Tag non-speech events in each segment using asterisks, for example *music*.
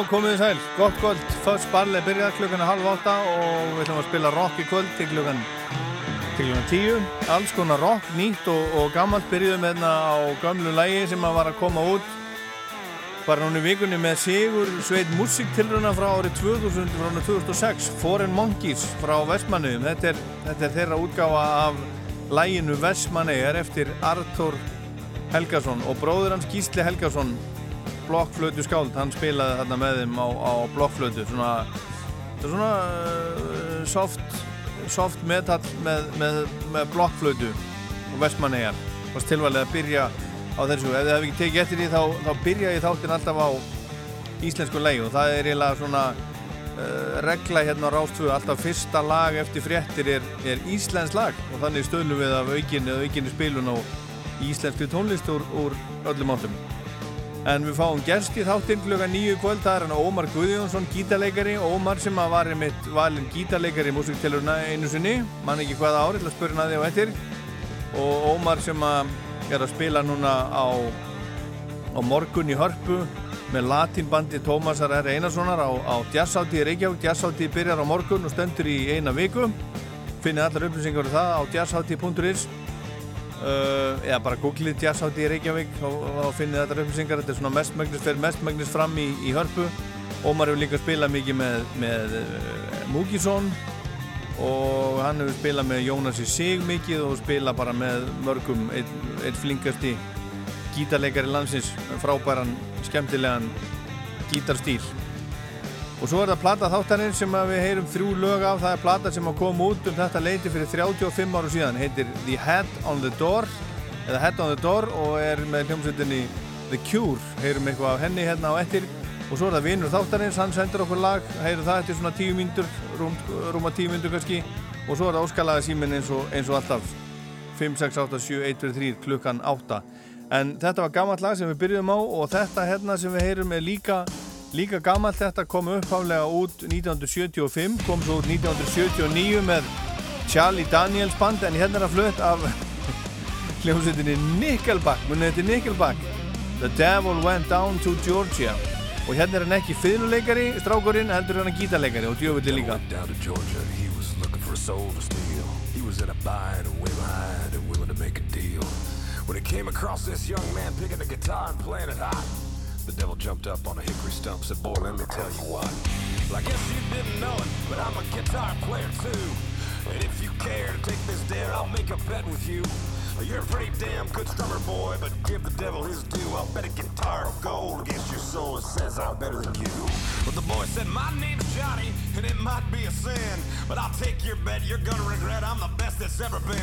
Já, komið þið sæl, gott kvöld, First Ball er byrjað klukkan er halv átta og við ætlum að spila rock í kvöld til klukkan, til klukkan tíu. Alls konar rock, nýtt og, og gammalt byrjuðum hérna á gamlu lægi sem að var að koma út. Bara núna í vikunni með Sigur Sveit Musiktilruna frá árið 2000 frá árið 2006, Foreign Monkeys frá Vestmanniðum. Þetta er, þetta er þeirra útgáfa af læginu Vestmanniðar eftir Artur Helgason og bróður hans Gísli Helgason blokkflötu skáld, hann spilaði þarna með þeim á, á blokkflötu. Svona, svona uh, soft, soft metal með, með, með blokkflötu og vestmannegar og tilvalið að byrja á þessu. Ef þið hefði ekki tekið eftir því þá, þá byrja ég þáttinn alltaf á íslensku leið og það er eiginlega svona uh, regla hérna á Rástfjöðu alltaf fyrsta lag eftir fréttir er, er íslensk lag og þannig stöðlum við af aukinni, aukinni spilun og íslenski tónlist úr, úr öllum áttum En við fáum gerst í þáttinn klukka nýju kvöld, það er hann Ómar Guðjónsson, gítarleikari, Ómar sem var einmitt valinn gítarleikari í músiktilurna einu sinni, mann ekki hvaða árið, til að spyrja hann að því á ettir. Og Ómar sem að er að spila núna á, á morgun í hörpu með latinbandi Tómasar R. Einarssonar á, á Jazzhátti í Reykjavík. Jazzhátti byrjar á morgun og stendur í eina viku. Finnið allar upplýsingar um það á jazzhátti.is Uh, eða bara googlið jazzhátti í Reykjavík og, finnið þetta upplýsingar. Þetta er svona mestmægnis fyrir mestmægnis fram í, í hörpu. Ómar hefur líka spilað mikið með, með uh, Múkisson og hann hefur spilað með Jónasi Sig mikið og spilað bara með mörgum. Eitt, eitt flinkasti gítarleikari landsins frábæran, skemmtilegan gítarstíl Og svo er það plata þáttaninn sem við heyrum þrjú lög af. Það er plata sem kom út um þetta leiti fyrir 35 áru síðan. Heitir The Head on the Door, eða Head on the Door og er með hljómsveitinni The Cure. Heyrum eitthvað af henni hérna á ettir. Og svo er það vinnur þáttanins, hann sendur okkur lag. Heyrum það eftir svona 10 myndur, rúm, rúma 10 myndur kannski. Og svo er það óskalaga símin eins og, eins og alltaf. 5, 6, 8, 7, 1, 2, 3, klukkan 8. En þetta var gammalt lag sem við byrjum á og þetta hérna sem við heyrum er líka Líka gammalt þetta kom uppháflega út 1975, kom svo út 1979 með Charlie Daniels band en hérna er að flutt af *laughs* hljómsveitinni Nickelback, munið þetta er Nickelback. The Devil Went Down to Georgia. Og hérna er hann ekki fiðluleikari, strákurinn, heldur hann að gítarleikari og djöfulli líka. When he came across this young man picking a guitar and playing it hot The devil jumped up on a hickory stump, said, boy, let me tell you what. Well, I guess you didn't know it, but I'm a guitar player too. And if you care to take this dare, I'll make a bet with you. You're a pretty damn good strummer, boy, but give the devil his due. I'll bet a guitar of gold against your soul that says I'm better than you. But the boy said, my name's Johnny, and it might be a sin, but I'll take your bet. You're gonna regret I'm the best that's ever been.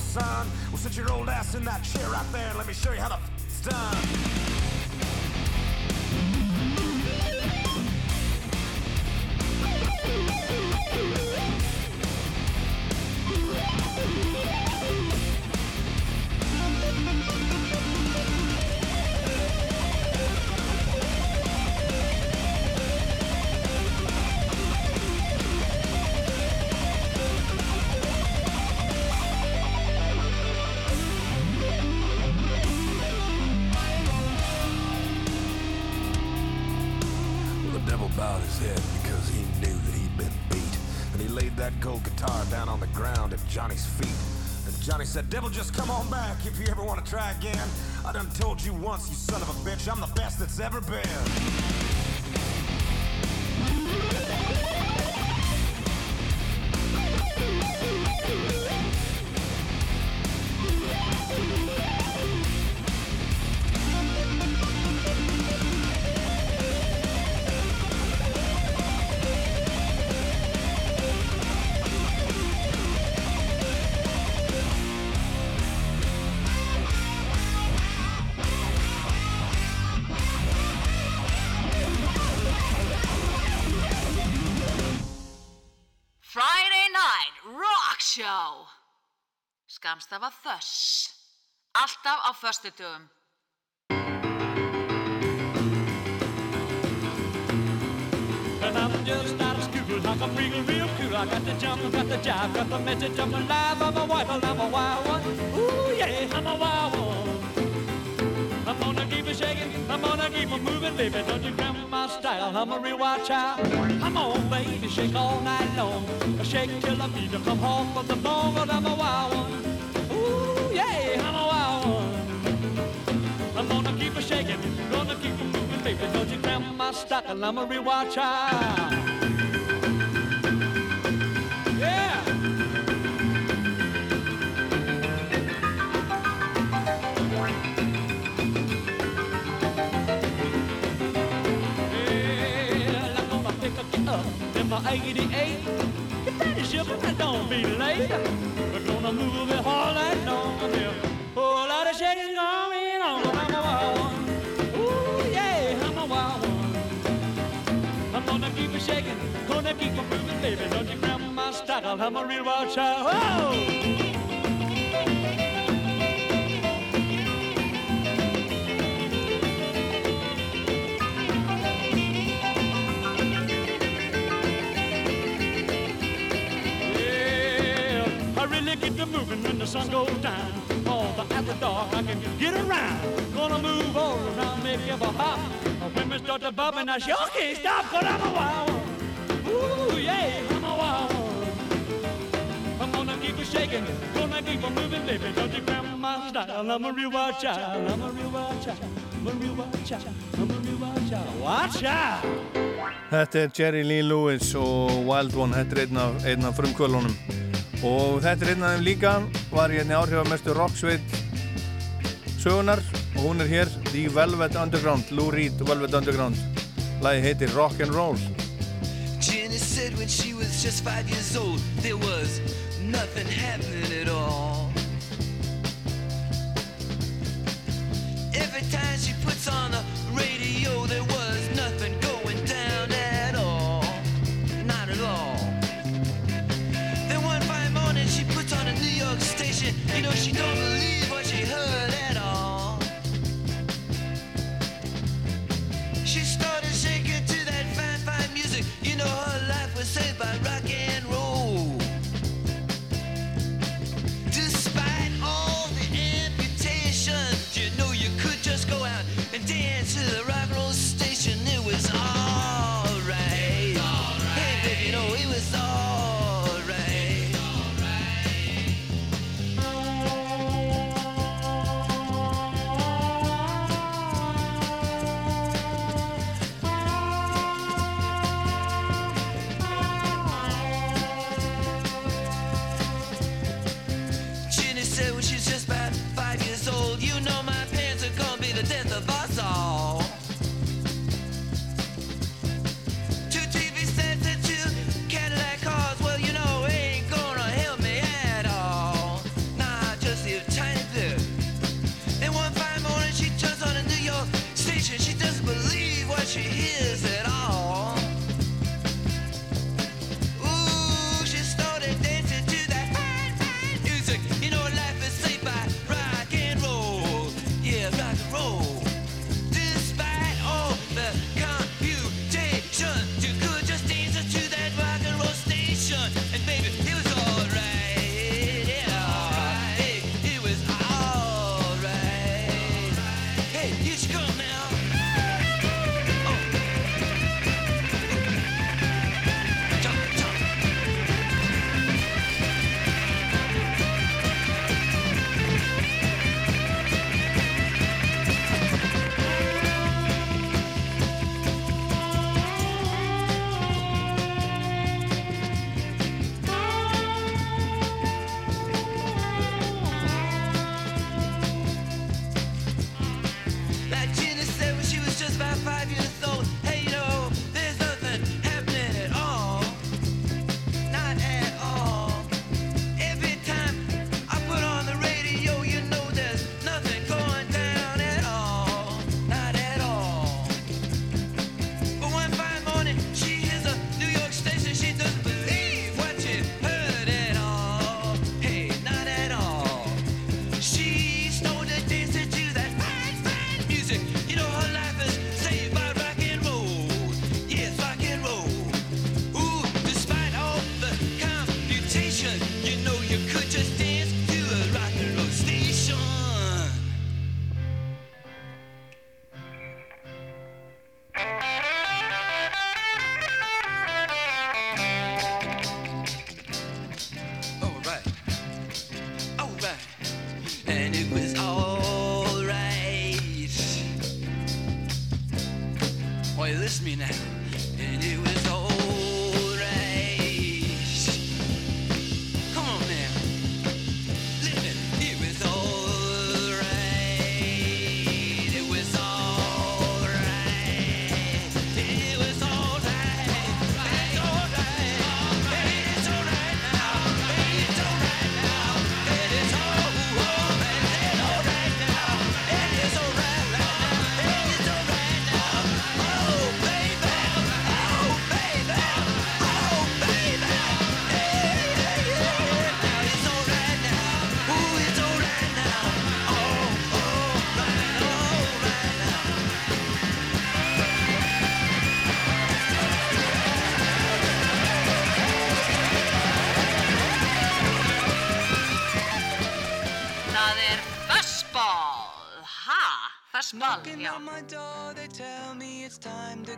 Son. Well, sit your old ass in that chair just come on back if you ever want to try again. I done told you once, you son of a bitch, I'm the best that's ever been. Alltaf á föstutugum. And I'm just out of school, like I'm real, real cool. I got the jump, got the jive, got the message, I'm alive, I'm a wife, I'm a wild one. Ooh, yeah, I'm a wild one. I'm gonna keep it shaking, I'm gonna keep it moving, baby. Don't you grab my style, I'm a real wild child. Come on, baby, shake all night long. Shake till I feel you come home from the bone, but I'm a wild one. yeah, I'm a you grab my stocking, I'm a real wild child. Yeah. Well, I'm gonna pick up in my 88 We're gonna move it all night long. Keep it moving, baby. Don't you grab my style. I'm a real wild child. Whoa! moving when the sun goes down. Oh, but after dark I can get around. Gonna move all around, make you a hop. When we start to and I sure can't stop, cause I'm a wild yeah, I'm a wild one. I'm gonna keep it shaking, gonna keep it moving, baby. Don't you grab my style. I'm a real wild child. I'm a real wild child. I'm a real wild child. I'm a real wild child. Watch out! Þetta er Jerry Lee Lewis og Wild One, þetta er einn af, einn af frumkvölunum. og þetta er einn af þeim líka var hérna áhrifamestu rocksveit sögunar og hún er hér The Velvet Underground, Lou Reed Velvet Underground lagi heitir Rock'n'Roll Jenny said when she was just five years old there was nothing happening at all. Every time she puts on the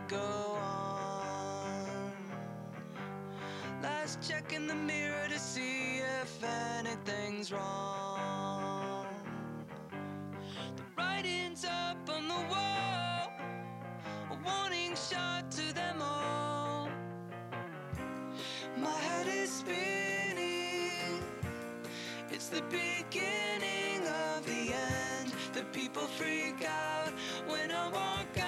go on. Last check in the mirror to see if anything's wrong. The writing's up on the wall, a warning shot to them all. My head is spinning. It's the beginning of the end. People freak out when I walk out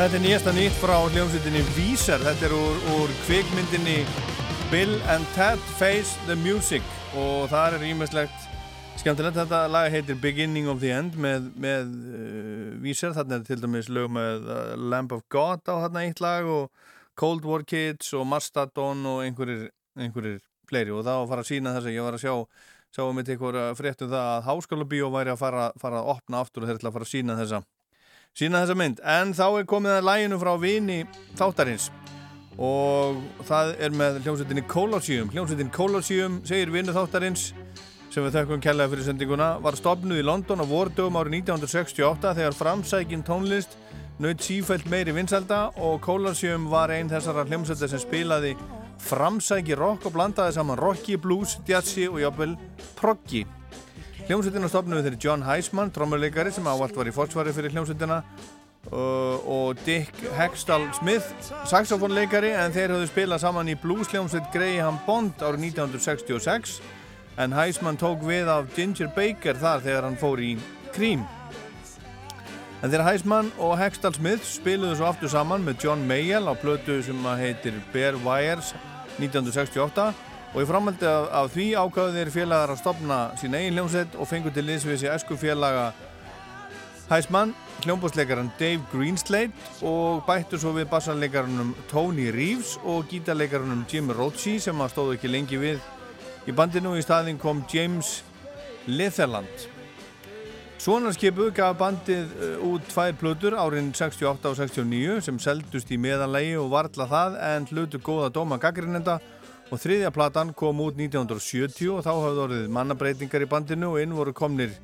Þetta er nýjasta nýtt frá hljómsveitinni Vísar. Þetta er úr, úr kvikmyndinni Bill and Ted Face the Music og það er ímestlegt skemmtilegt. Þetta lag heitir Beginning of the End með, með uh, Vísar. Þarna er til dæmis lög með uh, Lamb of God á þarna eitt lag og Cold War Kids og Mastodon og einhverjir, einhverjir fleiri og var að fara að sína þess að ég var að sjá sáum við eitthvað fréttum það að Háskóla Bíó væri að fara, fara að opna aftur og þeir ætla að fara að sína þessa sína þessa mynd, en þá er komið að læginu frá vini þáttarins. Og það er með hljómsveitinni Colosseum. Hljómsveitin Colosseum segir vinu þáttarins sem við þekkum kærlega fyrir sendinguna var stopnuð í London á vordögum árið 1968 þegar framsækin tónlist naut sífælt meiri vinsalda og Colosseum var einn þessara hljómsveita sem spilaði framsæki rock og blandaði saman rocki, blues, jazzi og jafnvel proggi Hljómsveitina stopnum við þeirri John Heisman, trommuleikari sem ávallt var í fótsvari fyrir hljómsveitina uh, og Dick Hextall Smith, saxofónleikari en þeir höfðu spilað saman í blues-hljómsveit Graham Bond árið 1966 en Heisman tók við af Ginger Baker þar þegar hann fór í Cream. En þegar Heisman og Hextall Smith spiluðu svo aftur saman með John Mayall á plötu sem heitir Bare Wires 1968 og í framhaldi af, af því ákvaðu þeir félagar að stopna sín eigin hljómsveit og fengu til liðsvísi esku félaga Heisman, hljómbóðsleikaran Dave Greenslade og bættu svo við bassanleikarunum Tony Reeves og gítarleikarunum Jim Rochi sem að stóðu ekki lengi við. Í bandinu og í staðin kom James Litherland. Svonarskipu gaf bandið uh, út tvær plötur árin 68 og 69 sem seldust í meðanlegi og varla það en hlutu góða dóma gaggrinnenda og þriðja platan kom út 1970 og þá hafði orðið mannabreitingar í bandinu og inn voru komnir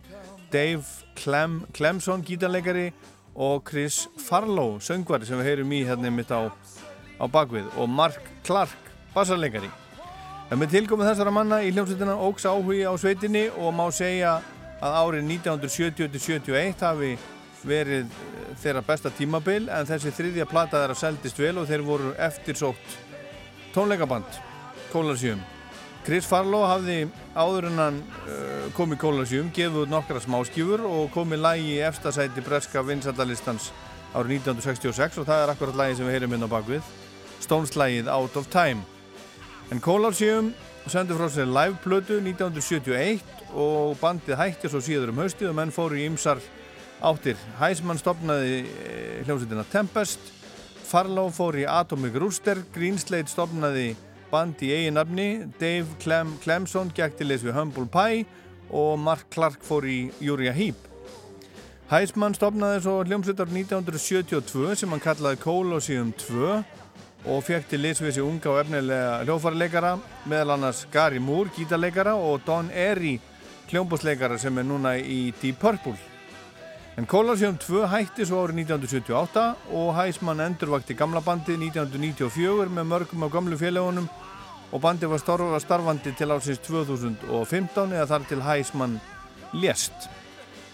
Dave Clem, Clemson gítarleikari og Chris Farlow söngvari sem við heyrum í hérna mitt á, á bakvið og Mark Clark bassarleikari. En með tilkomið þessara manna í hljómsveitina ógs áhugi á sveitinni og má segja að árið 1970-71 hafi verið eh, þeirra besta tímabil en þessi þriðja plata þeirra seldist vel og þeir voru eftirsótt tónleikaband Kólarsjum. Chris Farlow hafði áður en hann uh, kom í Kólarsjum gefið út nokkra smáskjúfur og komið lægi í efstasæti breska vinsaldalistans árið 1966 og það er akkurat lægi sem við heyrum inn á bakvið Stones lægið Out of Time. En Kólarsjum sendur frá sér liveplötu 1971 og bandið hætti svo síður um haustið og menn fóru í ymsar áttir. Heisman stopnaði eh, hljómsveitina Tempest, Farlow fór í Atomic Rooster, Greenslade stopnaði band í eigin nafni, Dave Clem Clemson gekk til þess við Humble Pie og Mark Clark fór í Uriah Heep. Heisman stopnaði svo hljómsveitar 1972 sem hann kallaði Colosseum 2 og fekk til liðsvísi unga og efnilega hljófarleikara meðal annars Gary Moore, gítarleikara og Don Airey, hljómbúsleikara sem er núna í Deep Purple. En Colosseum 2 hætti svo árið 1978 og Heisman endurvakti gamla bandið 1994 með mörgum af gamlu félagunum og bandið var starfa starfandi til ásins 2015 eða þar til Heisman lést.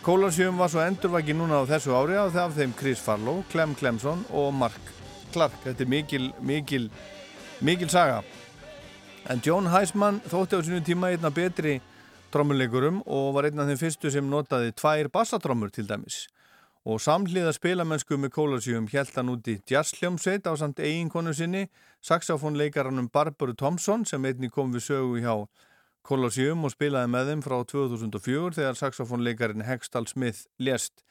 Colosseum var svo endurvaki núna á þessu ári af þeim Chris Farlow, Clem Clemson og Mark Clark. Þetta er mikil, mikil, mikil saga. En John Heisman þótti á sinu tíma einna betri trommuleikurum og var einn af þeim fyrstu sem notaði tvær bassatrommur til dæmis. Og samhliða spilamennsku með Kólarsjum held hann út í jazzhljómsveit á samt eiginkonu sinni, saxofónleikaranum Barbara Thompson sem einni kom við sögu hjá Kólarsjum og spilaði með þeim frá 2004 þegar saxofónleikarin Hextall Smith lést.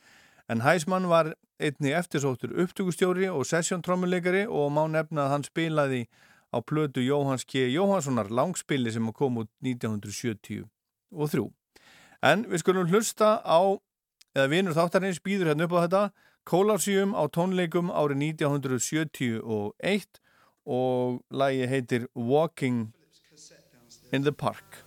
En Heisman var einni eftirsóttur upptökustjóri og sessjóntrommuleikari og má nefna að hann spilaði á plötu Jóhans K. Jóhanssonar langspili sem kom út 1973. En við skulum hlusta á, eða vinur þáttarins býður hérna upp á þetta, Kólarsjum á tónleikum árið 1971 og lægi heitir Walking in the Park.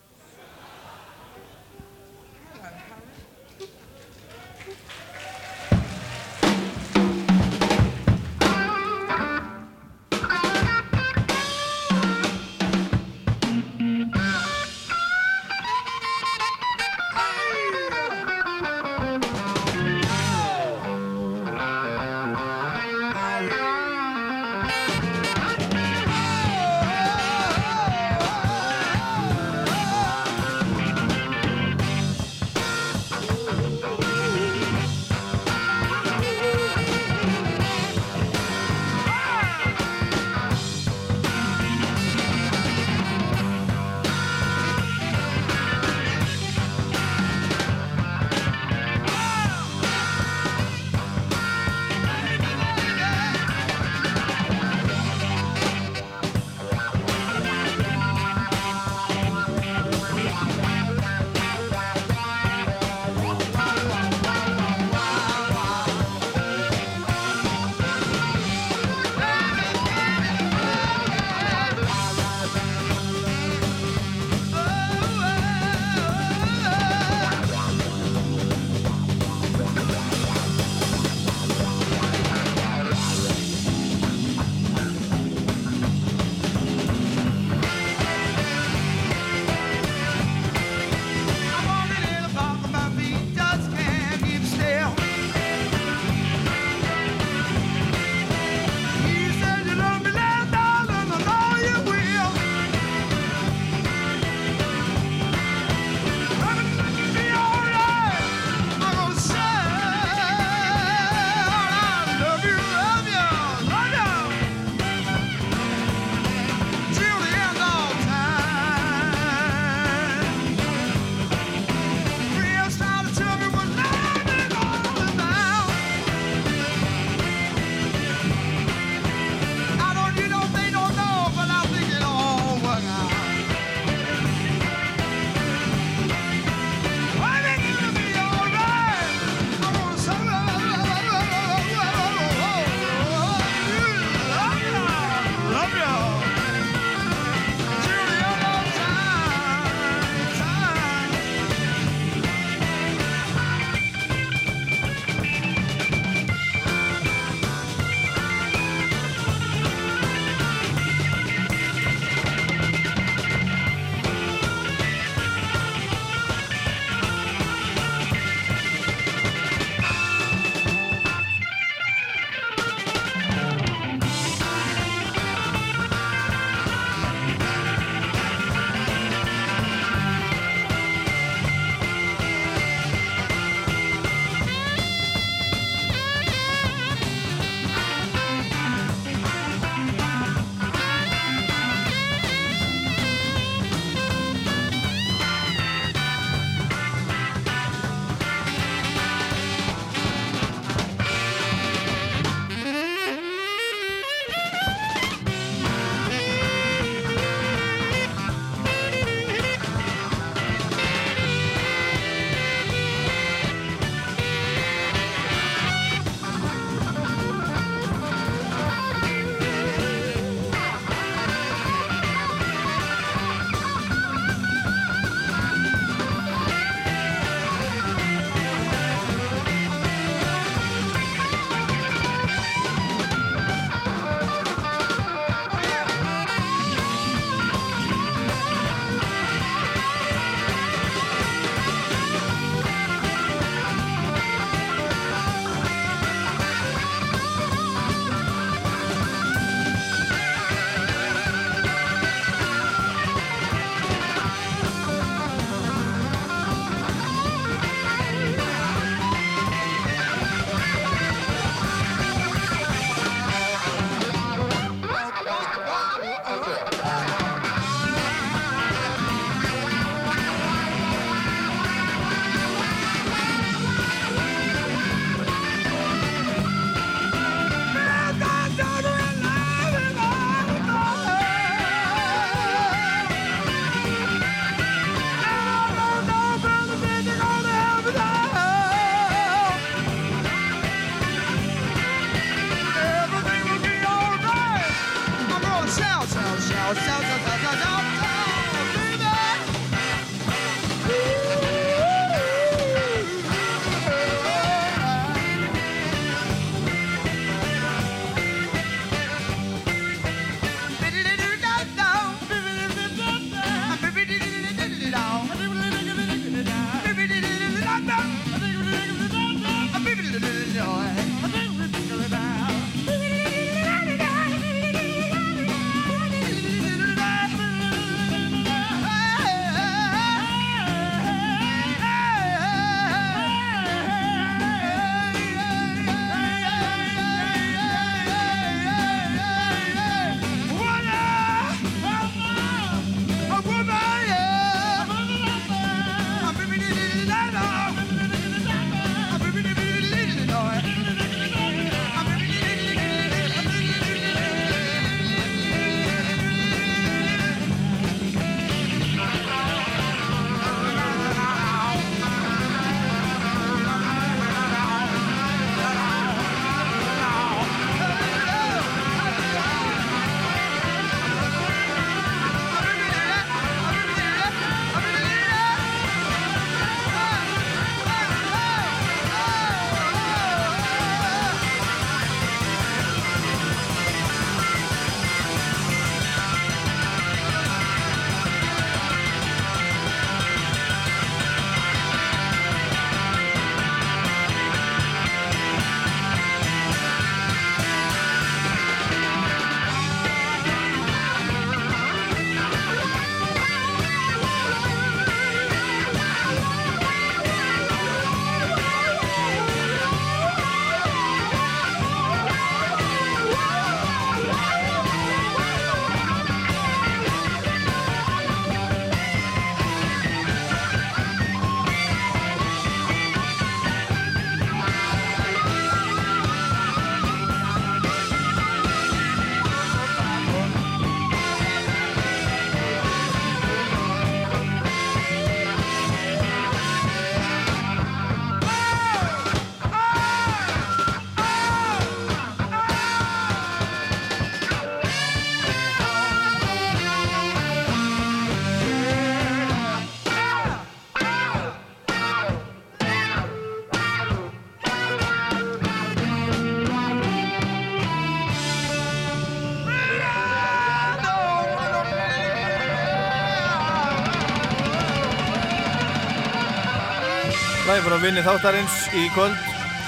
Slæfur að vinni þáttarins í kvöld.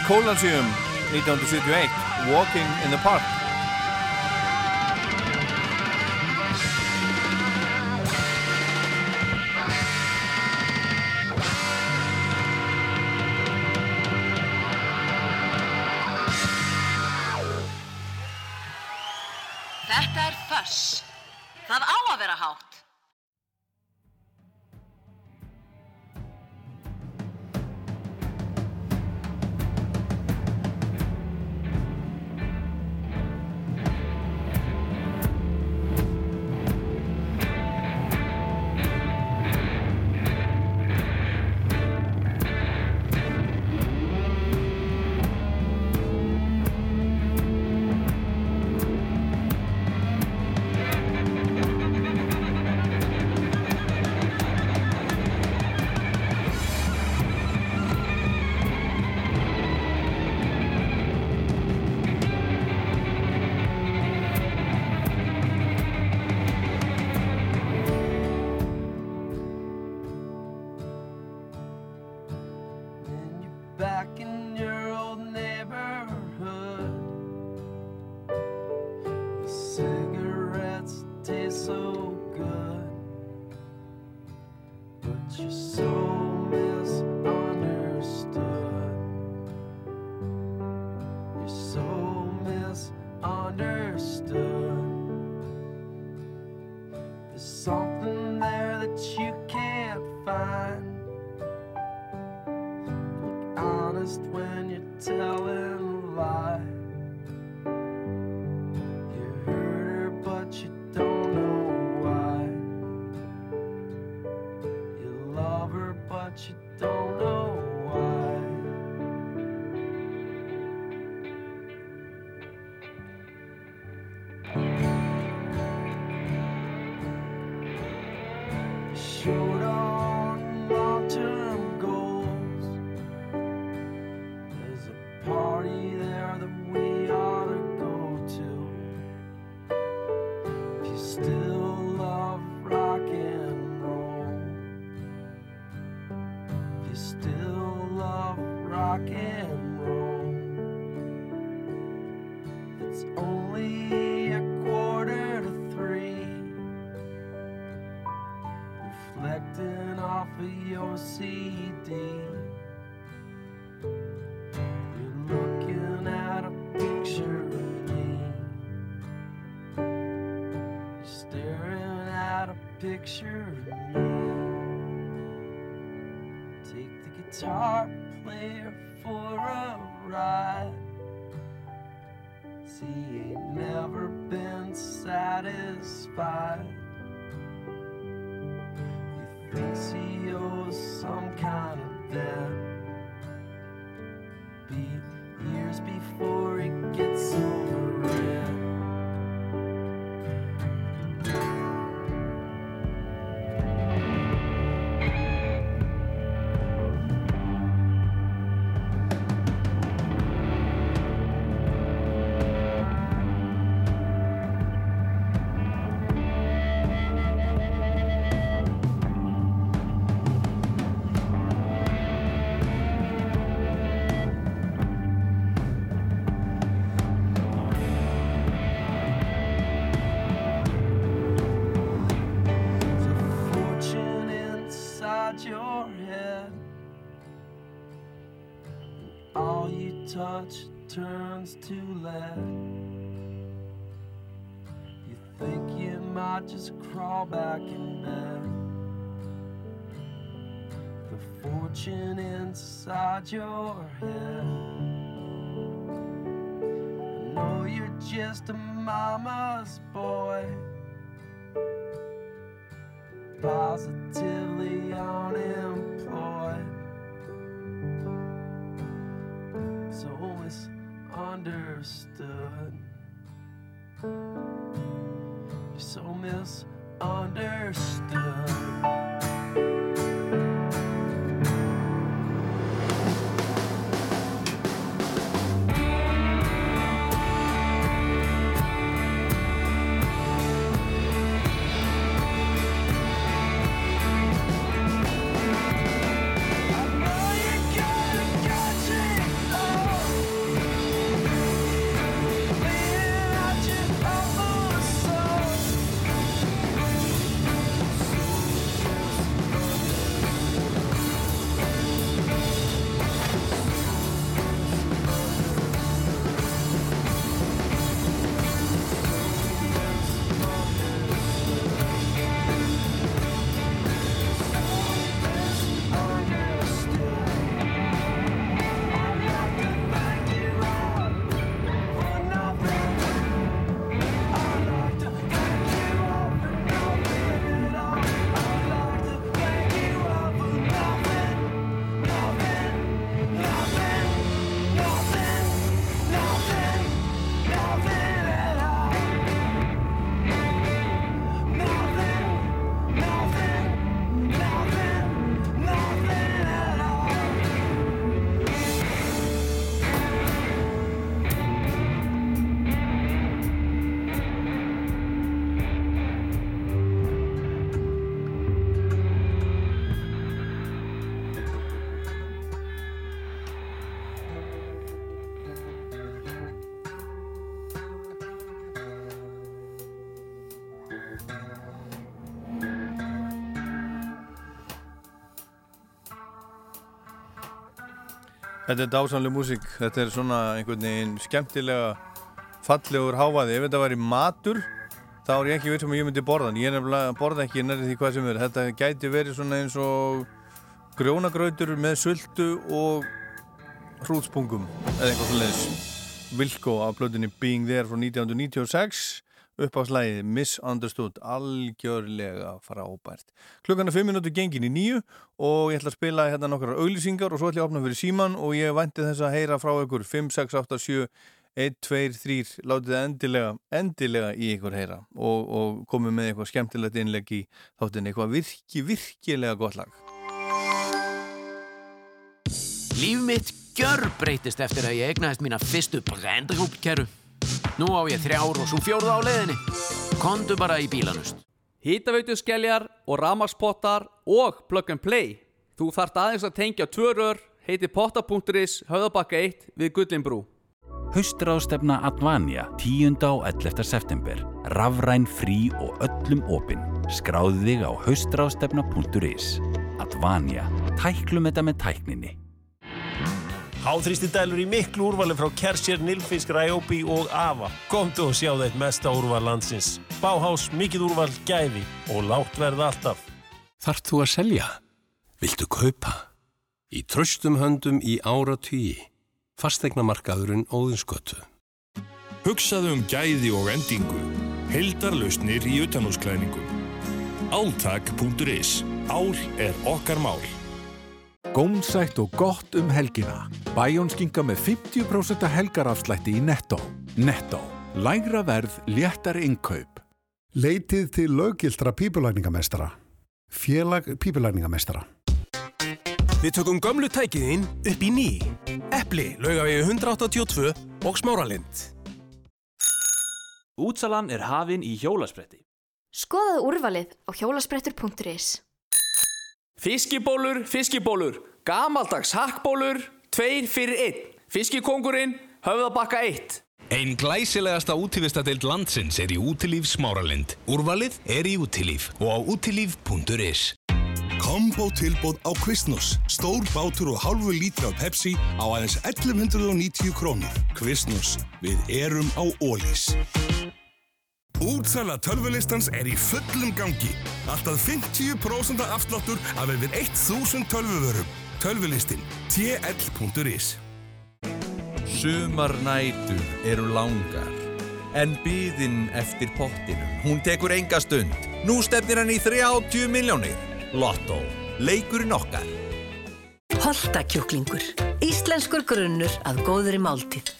Kólansjum 1971 Walking in the Park. still love rock and guitar player for a ride. See, ain't never been satisfied. He thinks he owes some kind of debt? just crawl back in bed. The fortune inside your head. I know you're just a mama's boy. Positively unemployed. So misunderstood so misunderstood. Þetta er dásamlega músík, þetta er svona einhvern veginn skemmtilega fallegur hávaði. Ef þetta væri matur, þá er ég ekki veit sem að ég myndi borða hann. Ég nefnilega borða ekki nærið því hvað sem er. Þetta gæti verið svona eins og grjónagrautur með sultu og hrútspungum eða eitthvað svona leins. Vilko á blöðinni Being There frá 1996 upp á slæði Misunderstood algjörlega frábært. Klukkan er 5 minúti gengin í nýju og ég ætla að spila hérna nokkrar auglýsingar og svo ætla ég að opna fyrir síman og ég vænti þess að heyra frá ykkur. 5, 6, 8, 7 1, 2, 3 látið það endilega, endilega í ykkur heyra og, og komið með eitthvað skemmtilegt innleg í þáttin eitthvað virki, virkilega gott lag. Líf mitt gjör breytist eftir að ég egnaðist mína fyrstu brendrúpkeru. Nú á ég þrjár og svo fjórða á leiðinni. Kondu bara í bílanust. Hítaveitu skelljar og ramagspottar og plug and play. Þú þarft aðeins að tengja tvö rör, heiti potta.is, höfðabakka 1 við Gullinbrú. Haustráðstefna Advanja 10. og 11. september. Rafræn, frí og öllum opinn. Skráðu þig á haustráðstefna.is. Advanja. Tæklum þetta með tækninni. Háþrýsti dælur í miklu úrvali frá Kersher, Nilfisk, Ryobi og Ava. Komdu og sjá þeitt mesta úrval landsins. Báhás, mikið úrval, gæði og lágt verð alltaf. Þart þú að selja? Viltu kaupa? Í tröstum höndum í ára tugi. Fastegnamarkaðurinn Óðinskötu. Hugsaðu um gæði og endingu. Hildarlausnir í utanúsklæðningum. Áltak.is. Ál er okkar mál. Gómsætt og gott um helgina. Bæjónskinga með 50% helgarafslætti í Netto. Netto. Lægra verð, léttar innkaup. Leitið til löggildra pípulækningamestara. Félag pípulækningamestara. Við tökum gömlu tækiðinn upp í ný. Eppli, laugavegi 182 og smáralind. Útsalan er hafin í hjólaspretti. Skoðaðu úrvalið á hjólasprettur.is Fiskibólur, fiskibólur, gamaldags hakkbólur, tveir fyrir einn. Fiskikongurinn, höfðabakka eitt. Einn glæsilegasta útífistadeild landsins er í Útilíf Smáralind. Úrvalið er í Útilíf og á útilíf.is. Kombo tilbóð á Quiznos. Stór bátur og hálfu lítra af Pepsi á aðeins 1190 krónur. Quiznos. Við erum á Ólís. Útsala tölvulistans er í fullum gangi. Alltaf 50% afsláttur af yfir 1000 tölvuvörum. Tölvulistin. tl.is Sumar nætur eru langar, en byðin eftir pottinum, hún tekur enga stund. Nú stefnir hann í 30 miljónir. Lotto, leikurinn okkar. Holtakjúklingur. Íslenskur grunnur að góðri máltíð.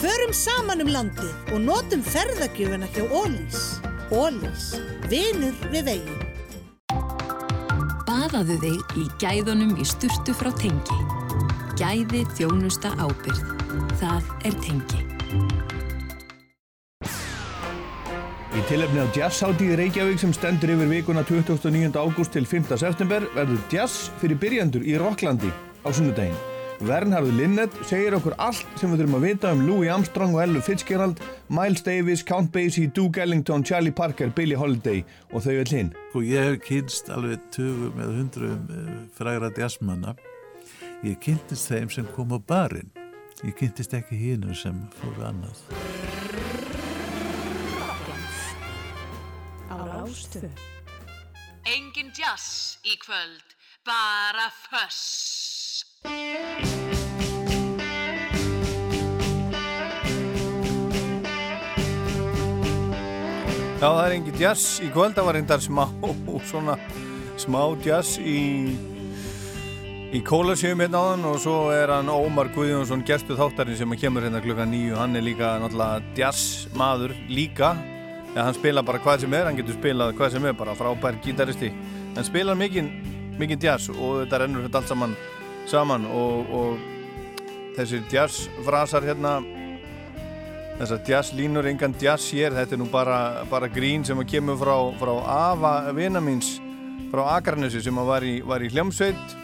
Förum saman um landið og notum ferðagjöfuna hjá Ólís. Ólís. Vinur við veginn. Baðaðu þig í gæðunum í sturtu frá Tengi. Gæði þjónusta ábyrð. Það er Tengi. Í tilefni á jazzhátíð Reykjavík sem stendur yfir vikuna 29. ágúst til 5. september verður jazz fyrir byrjandur í Rocklandi á sunnudaginn. Vernharður Linnet segir okkur allt sem við þurfum að vita um Louis Armstrong og Ella Fitzgerald, Miles Davis, Count Basie, Duke Ellington, Charlie Parker, Billie Holiday og þau öll hinn. Sko ég hef kynst alveg tugum eða hundruum eh, frægra jazzmanna. Ég kynntist þeim sem kom á barinn. Ég kynntist ekki hínu sem fóru annað. Á rástu. Engin jazz í kvöld, bara föss. Já, það er engin jazz í kvöld, það var reyndar smá, *laughs* svona, smá jazz í, í kólasjöfum hérna áðan og svo er hann Ómar Guðjónsson, gerstu þáttarinn sem kemur hérna klukka nýju, hann er líka náttúrulega jazzmaður líka, ja, hann spila bara hvað sem er, hann getur spilað hvað sem er, bara frábær gítaristi, hann spila mikinn, mikinn jazz og þetta rennur þetta allt saman saman og, og þessir jazzfrasar hérna þessar jazzlínur, engan jazz hér þetta er nú bara, bara grín sem kemur frá, frá Ava vina míns frá Akarnesi sem var í, var í hljómsveit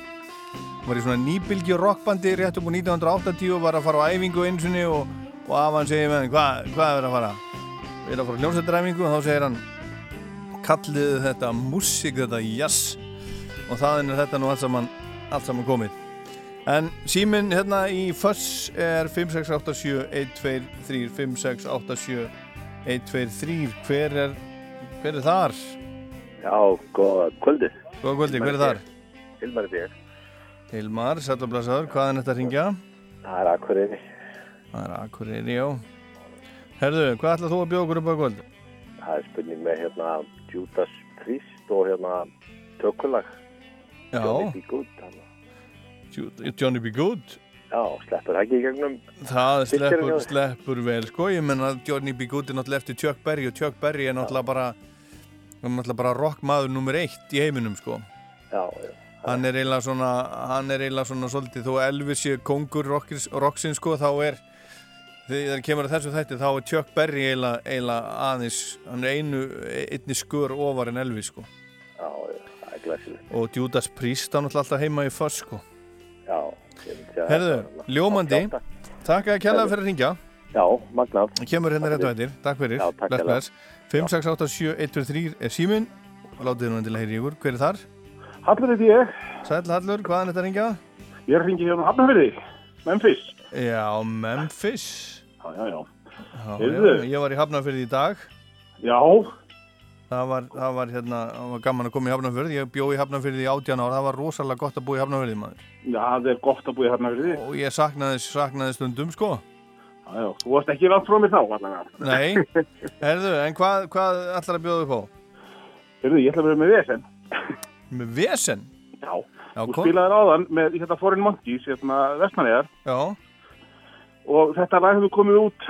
var í svona nýbylgi rockbandi rétt upp á 1980 og var að fara á æfingu einsunni og, og Ava hann segir með hann hvað hva er að fara? Erum að fara á hljómsveitaræfingu og þá segir hann kalliðu þetta músík, þetta jazz og það er þetta nú allt saman, allt saman komið En síminn hérna í FUSS er 5687-123 5687-123 Hver er, hver er þar? Já, góða kvöldi. Góða kvöldi, hver er þar? Hilmar er þér. Hilmar, sætlublasaður, hvaðan þetta ringja? Það er Akureyri. Það er Akureyri, já Herðu, hvað ætlað þú að bjóða okkur upp á kvöld? Það er spurning með hérna Judas Priest og hérna tökulag. Já. Johnny B. Good. Hana. Johnny B. Good Já, sleppur ekki í gegnum. Það sleppur, sleppur vel sko, ég menna að Johnny B. Good er náttúrulega eftir Chuck Berry og Chuck Berry er náttúrulega bara er náttúrulega bara rockmaður nummer eitt í heiminum sko Já, já. hann er eiginlega svona hann er eiginlega svona svolítið þó Elvis sé kongur rocksins sko þá er þegar kemur að þessu þætti þá er Chuck Berry eiginlega, eiginlega aðeins hann er einu, einni skör ofar en Elvis sko Já, já, það er glæsilegt. og Judas Priest hann náttúrulega alltaf heima í föss sko Herðu, það er hérna- ljómandi Takk. Að kjalla fyrir að ringja Já, magnað. Kemur hérna rétt á eftir, takk fyrir. Já, takk bless 5687123 er síminn. Látið nú endilega heyri ykkur, hver er þar? Hallur er ég. Sæll Hallur, hvaðan er þetta að ringja? Ég er að ringi hérna Hafnarfirði, Memphis. Já, Memphis. Já, já, já. Já, ég var í Hafnarfyrði í dag. Já. Það var, það var hérna, það var gaman að koma í Hafnarfyrði Ég bjó í Hafnarfyrði í 18 ára, það var rosalega gott að búa í Hafnarfyrði maður Já, það er gott að búa í Hafnarfirði. Og ég saknaði, saknaði stundum sko Já, þú varst ekki langt frá mér þá, allavega. Nei, *laughs* herðu, en hvað, hvað ætlar að bjóða upp á? Heyrðu, ég ætla að vera með vesen. Með vesen? Já. Já, Þú spilaðir áðan með hérna Foreign Monkeys, hérna Vestmannegar. Og þetta lag hefur komið út,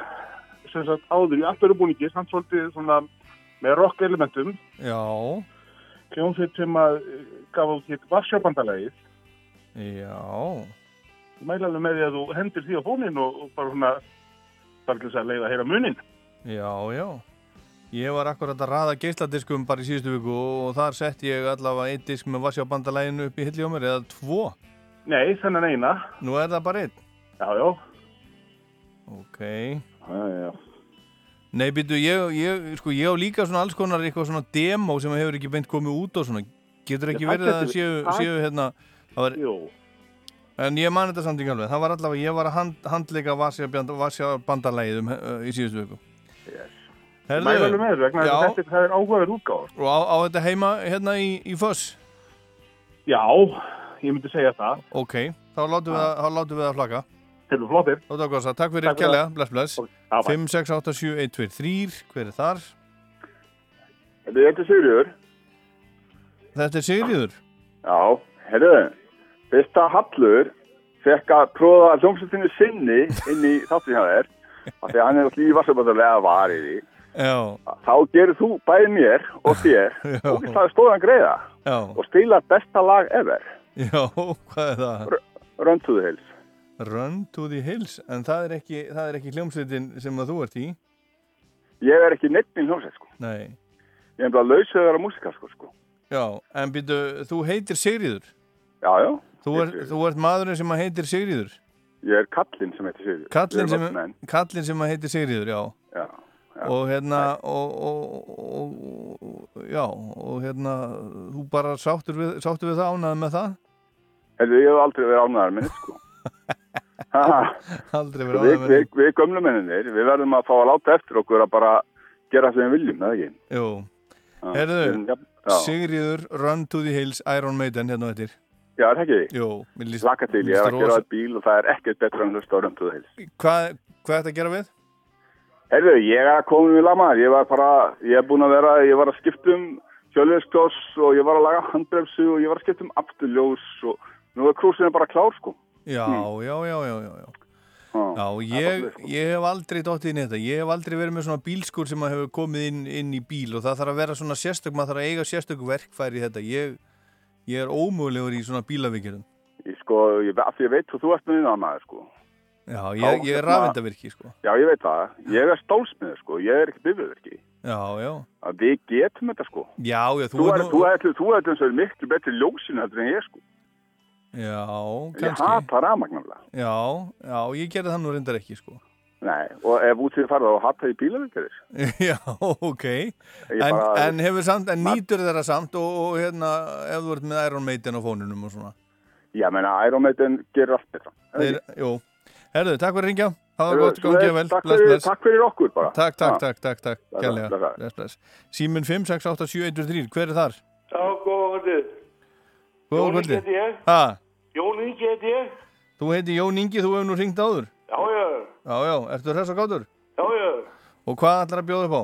sem sagt, áður í allt öru búningi, samt svolítið svona með rock elementum. Já, Hljómsveit sem að eh, gaf út hitt Varsjábandalægið. já mæla alveg með því að þú hendir því á fónin og, og bara svona, þess að leiða að heyra munin. Já, já. Ég var akkurat að raða geisladiskum bara í síðustu viku og þar sett ég allavega einn disk með Vassjá bandalæginu upp í hilli á mér eða tvo. Nei, þennan eina. Nú er það bara einn. Já, já. Ok. Já, já. Nei, býtu, ég, ég, sko, ég á líka svona alls konar eitthvað svona demo sem hefur ekki beint komið út og svona. Getur ekki verið að séu, séu hérna, það var, en ég man þetta samt ekki alveg. Það var allavega, ég var að hand, handleika Vassjá bandalægið um, uh, í síðustu viku. Yes. Herðu, með þessu vegna þetta það er áhugaður útgáður. Og á, á þetta heima hérna í, í Foss? Já, ég myndi segja það. Ok, þá látum við, að- þá flagga. Hefur flottir. Þá takk fyrir, takk fyrir það. bless bless. Já, bæ. 5, 6, 8, 7, 1, 2, 3, hver er þar? Þetta er Sigurður. Þetta er Sigriður. Já, herru, fyrsta Hallur fekk að prófa hljómsveitinu sinni inn í þáttin hjá þér *laughs* af því að hann er alltaf í vassaböndarlega varið í Já. þá gerir þú bæði mér og þér og það er stóðan greiða Já. og stila besta lag ever Já, hvað er það? The Hills Run to the Hills, en það er ekki, það er ekki hljómsveitin sem að þú ert í. Ég er ekki neitt minn hljómsveit sko Nei. ég er bara lausið að vera músikalskur sko Já, en býtu, þú heitir Sigriður. Já, já. Þú, er, þú ert maðurinn sem að heitir Sigriður. Ég er kallinn sem heitir Sigurður Kallinn sem, kallinn sem að heitir Sigriður, já. Já, Og hérna, og, og, og, já, og hérna, þú bara sáttur við, sáttur við það, ánæði með það? Herru, ég aldrei verið ánæðar minni sko *laughs* við, við, við gömlu menninir, við verðum að fá að láta eftir okkur að bara gera það sem við viljum, eða ekki? Herðu. Sigriður, Run to the Hills, Iron Maiden, hérna á eftir. Já, er ekki? Líst Laka til, ég er að gera bíl og það er ekkert betra en hlusta á rönduðu heils. Hvað, hvað er þetta að gera við? Herðu, ég er að koma við lamaður, ég var bara, ég er búin að vera, ég var að skipta um hjálfiðskloss og ég var að laga handbremsu og ég var að skipta um afturljós og nú er krúsinu bara klár, sko. Já, já, já, já, já, já. Já, ég, ég hef aldrei dottið inn í þetta. Ég hef aldrei verið með svona bílskur sem hefur komið inn, inn í bíl og það þarf að vera svona sérstök, maður þarf að eiga sérstök verkfæri í þetta. Ég, ég er ómögulegur í svona bílavíkjum. Ég sko, ég, ég veit hvað þú ert með þín maður, sko. Já, ég, ég er rafendavirki, sko. Já, ég veit það. Ég er stálsmiður, sko. Ég er ekki bifurvirki. Já, já. Að við getum þetta, sko. Já, já, þú Þú er er, þú er, þú er, þú er miklu betri ljósinu heldur en ég, sko. Já, Ég kannski. hata rafmagnarlega. Já, já, ég gerði það nú reyndar ekki, sko. Nei, og ef út því farið þá hata ég bílavirkjarir. *laughs* Já, ok. Ég En, en hefur samt, en nýtur þeirra samt og, og hérna, ef þú ert með Iron Maiden á fónunum og svona. Ég meina, Iron Maiden gerir allt betra. Þeir, jú, herðu, takk fyrir ringja Það var Heyrðu, gott, gangið vel, takk bless, bless takk fyrir okkur bara. Takk, takk, Já. takk, takk, takk, Bless, kærlega bless. Bless, Símin 5, 6, 8, 7, 1, 3, hver er þar? Já, góða kvöldið. Góða Jón Ingi kvöldi heiti ég. Ha, Jón Ingi heiti ég. þú heiti Jón Ingi, þú hefur nú ringt áður Já, já, Já, já, ertu hress og gátur? já, já. Og hvað ætlar að bjóða upp á?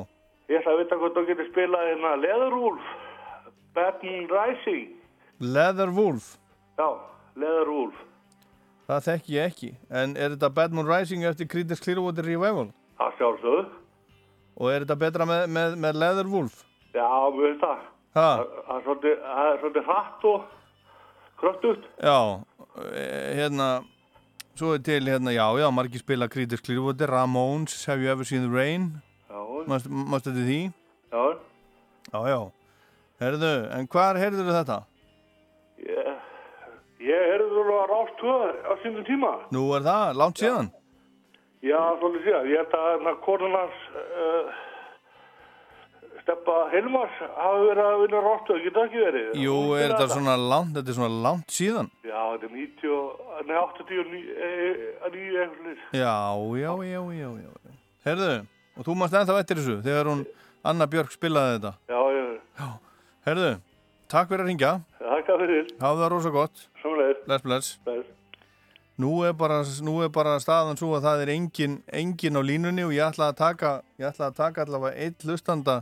Ég ætla að vita hvort þú getur spilað hérna Leatherwolf, Batman Rising. Leatherwolf Já, Leatherwolf. Það þekki ég ekki En er þetta Batman Rising eftir Creedence Clearwater Revival? Það sjálfsögðu. Og er þetta betra með, með, með Leatherwolf? Já, mér finnst það. Það er svolítið hratt og kröftugt. Já, eh, hérna Svo er til hérna, já, já, margir spila Creedence Clearwater, Ramones, Have You Ever Seen the Rain Já. Mást þetta því? Já. Já, já Herðu, en hvar heyrður þetta? Ég, ég heyrði þú að rást tvö á sínum tíma. Nú er það, langt síðan Já, svolítið síðan. Ég held að hérna konunars uh, Steppa Hilmars hafi verið að vinna ekki það ekki verið? Jú, er þetta svona langt, þetta er svona langt síðan Já, þetta er 90, og- nei 89, eh, 9 eitthvað. Já, já, já, já, já já. Herðu, og þú mást ennþá eftir þessu þegar hún Anna Björk spilaði þetta Já, já, Herðu, takk fyrir að ringja þakka fyrir. Hafa það rosa gott Sjónulegir. Bless, bless Bless. Nú er bara, nú er bara staðan svo að það er engin, engin á línunni og ég ætla að taka, ætla að taka allavega eitt hlustanda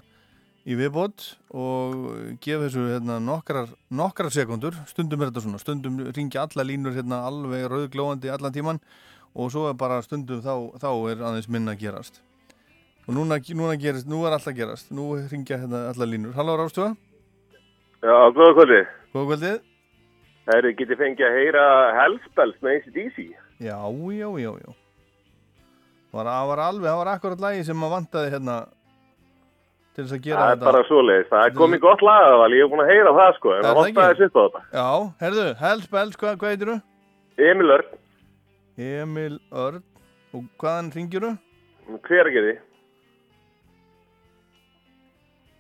í viðbót og gefa þessu hérna, nokkrar, nokkrar sekundur, stundum er þetta svona, stundum ringja alla línur hérna alveg rauðglóandi allan tíman og svo er bara stundum þá, þá er aðeins minna að gerast. Og núna, núna gerist, nú er alltaf gerast, nú ringja hérna alla línur. Halló Rástuða, Já, góða kvöldi. góða kvöldið. Það eru getið fengið að heyra Hellspells með ACDC. Já, já, já, já. Var, það var alveg, það var akkurat lagi sem maður vantaði hérna til þess að gera Það er þetta. bara svoleiðis. Það er komið gott lagaðal, ég hef búin að heyra það sko, en Er það ekki? sitt á þetta. Já, herðu, Hellspells, hvað, hvað heitir þú? Emil Örn, Emil Örn. Og hvaðan ringir þú? hver ekki því?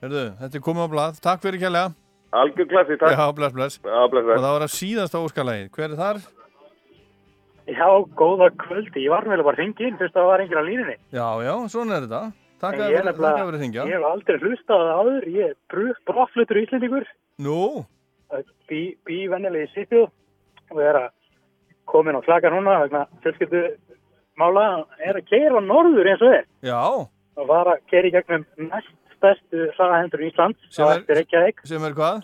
Herðu, þetta er komið á blað. Takk fyrir kjærlega. Algjör klassi, takk. Já, bless, bless. Já, bless, bless. Og það var að síðasta óskalagi. Hver er þar? Já, góða kvöldi. Ég var meðlega bara hringið inn fyrst að það var enginn á línunni. Já, já, svona er þetta. Takk En að ég er vera nefnilega- að ringja. Ég hef aldrei hlustað á það áður. Ég er brottfluttur Íslendingur. Nú? Bí, vennilegi Sýpjú og er að komin á klaka núna vegna fjölskyldu mála er að keira norður eins og er Já. og var að keira í gegnum næst stærstu hraðahendur í Ísland Sem er- Sem er hvað?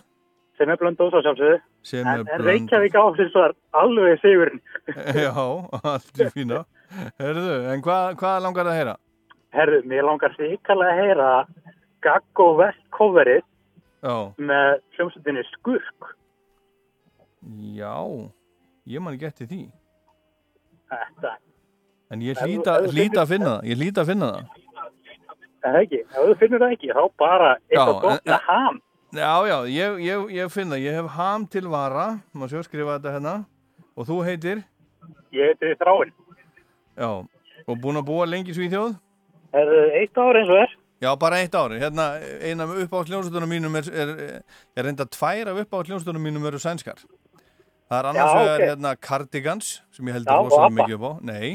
sem er blöndós á sjálfsögðu Sem en, er en Blönduós. Reykjavík áfins var alveg sigurinn *laughs* Já, allt er fína. Herðu, en hvað, hvað langar það að heyra? Herðu, mér langar þykarlega að heyra Gaggo West coverið Já. með hljómsveitinni Skurk Já, ég man ekki eftir því. Þetta, En ég finnur- að finna það. Ég hlýta að finna það. er það ekki? Ef þú finnur það ekki, þá bara eitthvað gott en- með ham Já, já, ég, ég, ég finn það. Ég hef ham til vara. Má sjá skrifa þetta hérna. Og þú heitir? Ég heiti Þráin Já. Og búin að búa lengi í Svíþjóð? Herðu, eitt ár eins og er Já, bara eitt ári. Hérna, eina af uppáhaldsljónsveitunum mínum er, er, er reynda tvær af uppáhaldsljónsveitunum mínum eru sænskar. Það er annars vegar ok. hérna Cardigans, sem ég heldur rosalega mikið upp á. Nei.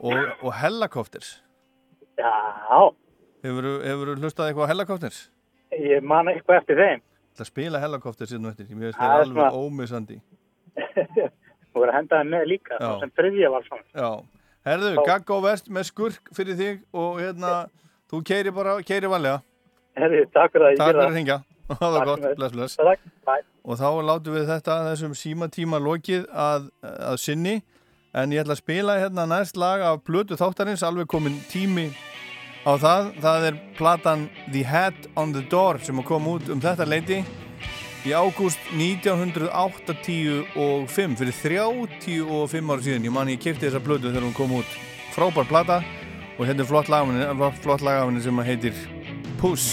Og, og Helicopters. Já, Hefur þú hlustað eitthvað á Helicopters? ég man eitthvað eftir þeim Það spila Helicopters hérna eftir. Mér finnst Það er alveg ómissandi. *laughs* Þú verður að henda þeim með líka Já. sem þriðja var svona Já. Herðu, gagg og vest með skurk fyrir þig og hérna, þú keiri bara, keiri vanlega. Herðu, takk fyrir að ég Takk gera fyrir að hringja. *laughs* Það var Takk gott, bless, bless. Takk, bye. Og þá látum við þetta þessum símatíma lokið að, að sinni. En ég ætla að spila hérna næst lag af Blötu þáttarins, alveg komin tími á það. Það er platan The Hat on the Door sem kom út um þetta leiti í ágúst 1985 fyrir 35 ára síðan. Ég man ég kefti þessa Blötu þegar hún kom út. Frábær plata og hérna er flott lagafinni sem heitir Puss.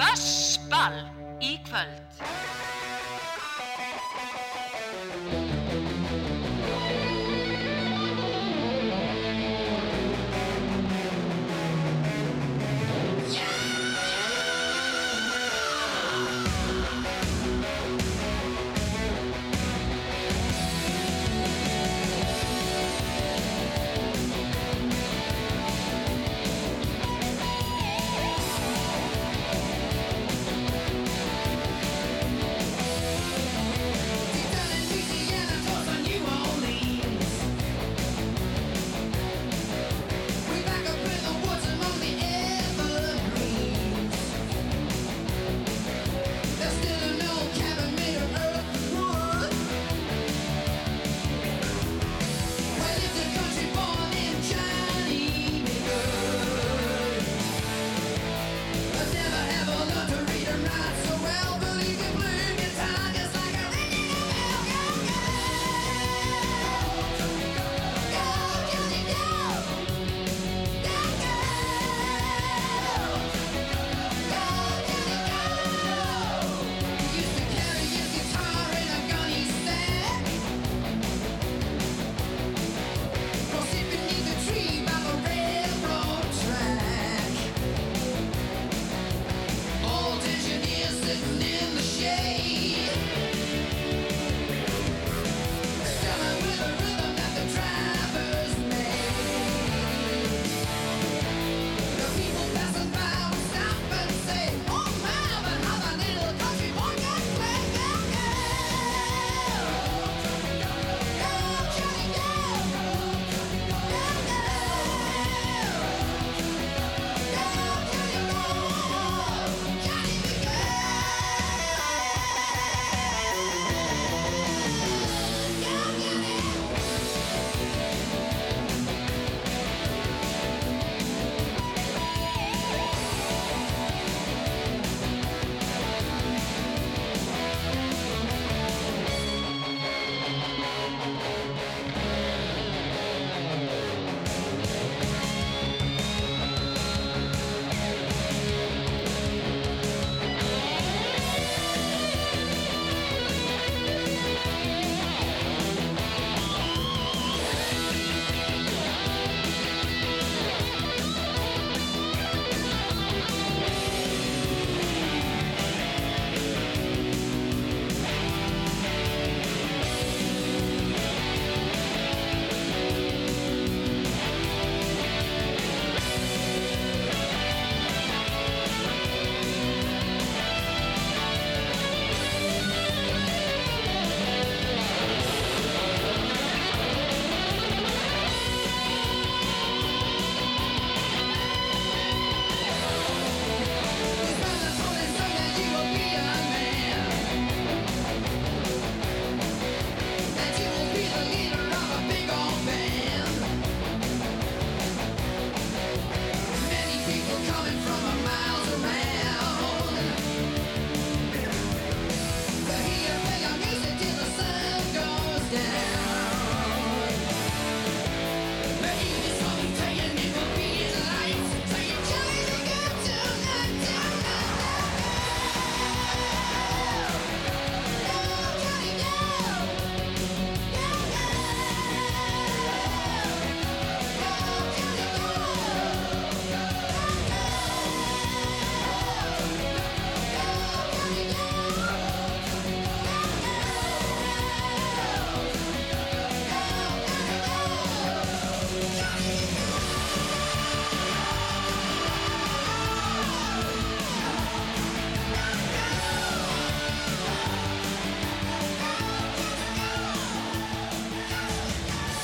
Það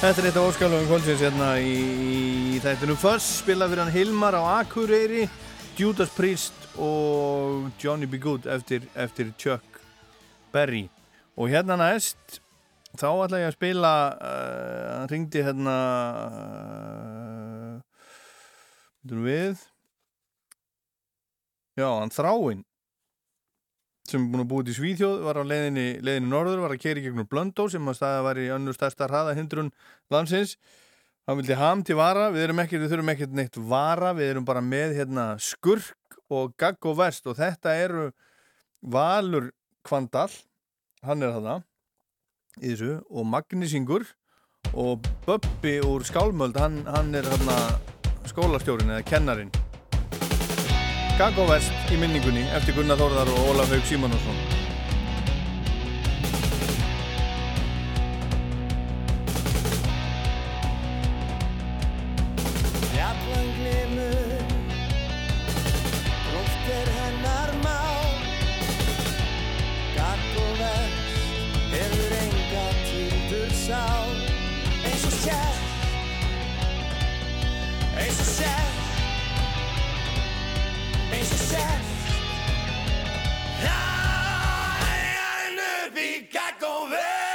Þetta er eitt af óskalugum kvöldsins hérna í, þættunum Fuss spila fyrir hann Hilmar á Akureyri Judas Priest og Johnny B. Good eftir, eftir Chuck Berry. Og hérna næst þá ætla ég að spila uh, hann ringdi hérna uh, við. Já, hann Þráinn sem er búin að búið til Svíþjóð, var á leiðinni, leiðinni norður, var að keri gegnum Blöndó sem að staða var í önnu stærsta hraðahindrun landsins. Hann vildi ham til vara, við, ekki, við þurfum ekkert neitt vara, við erum bara með hérna, skurk og gagg og vest og þetta eru Valur Kvandal, hann er þarna í þessu. Og Magnísingur og Böbbi úr Skálmöld, hann, hann er þarna skólastjórin eða kennarin. Skagóvest í minningunni eftir Gunnar Þórðar og Ólaf Haug Simonsson. eins og sér eins og sér success. I ain't be got going.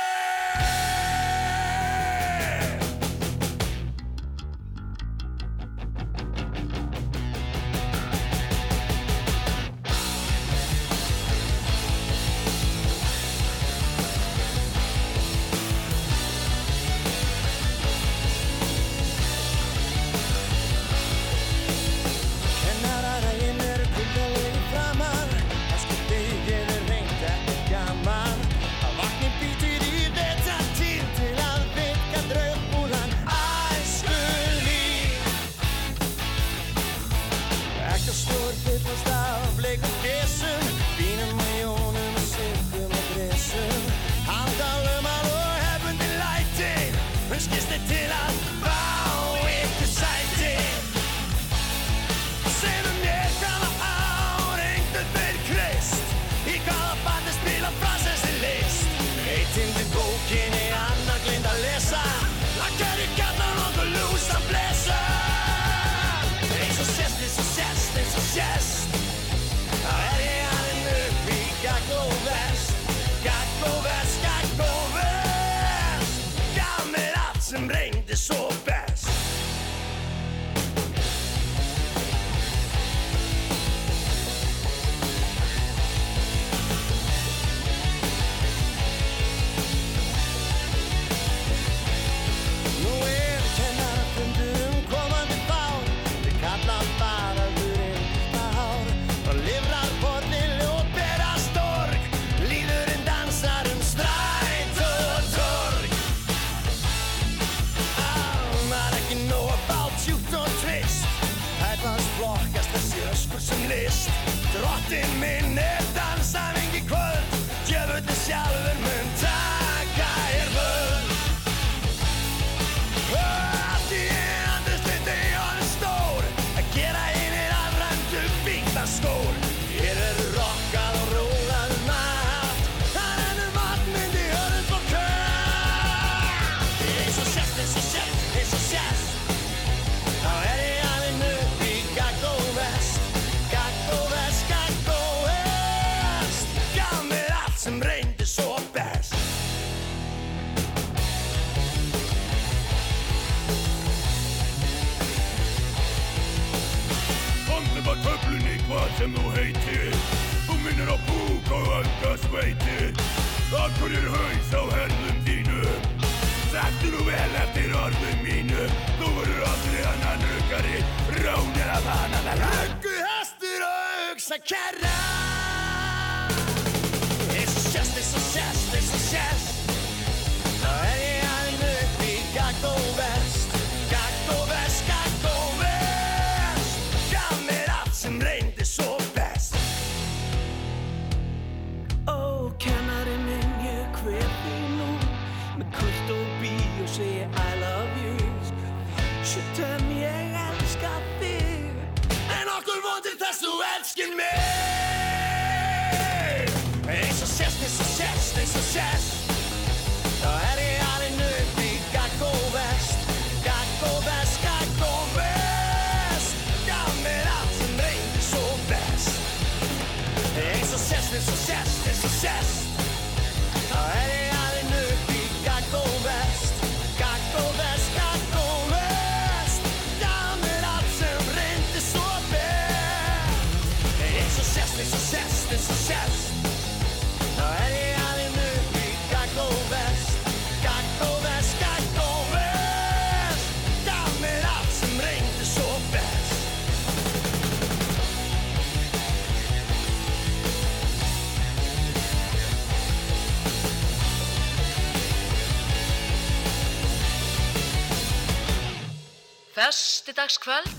Föstudagskvöld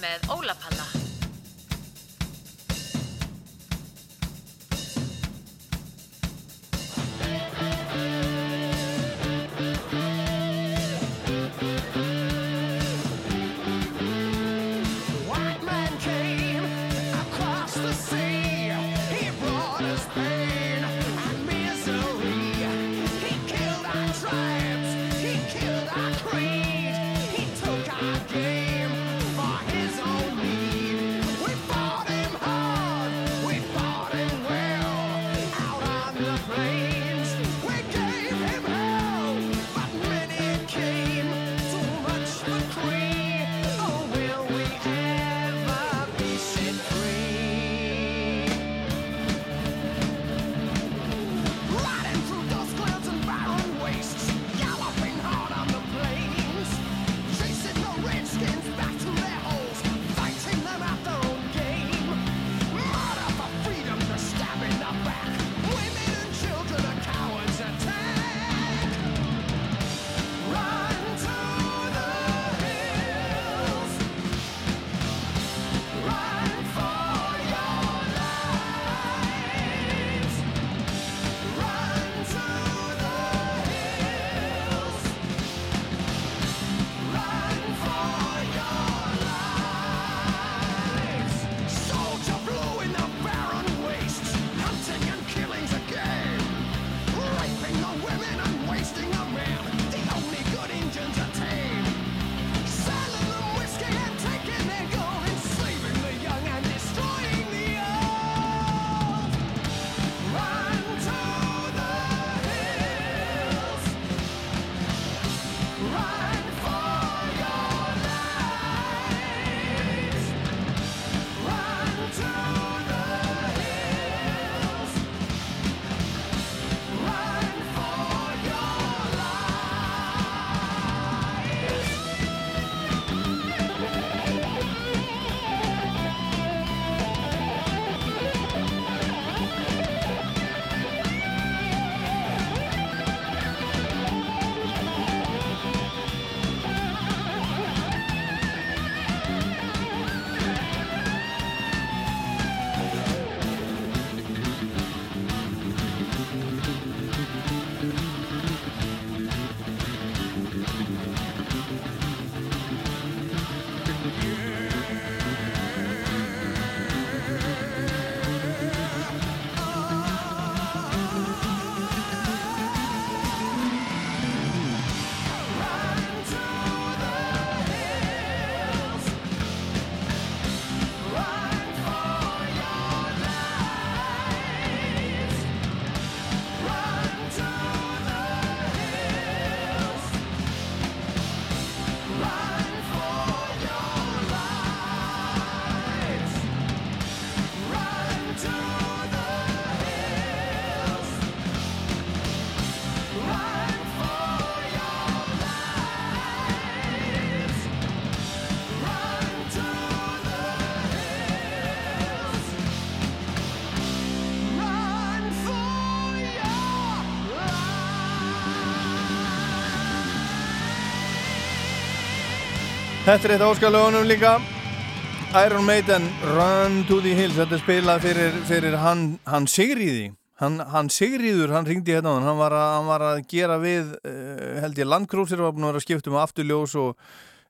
með Óla Palla. Þetta er eitt áskalögunum líka. Iron Maiden, Run to the Hills Þetta er spilað fyrir, fyrir hann, hann Sigriði Hann, hann Sigriður, hann ringdi hérna hann, var að, hann var að gera við, uh, held ég, landkrúsir var að skipta um afturljós og,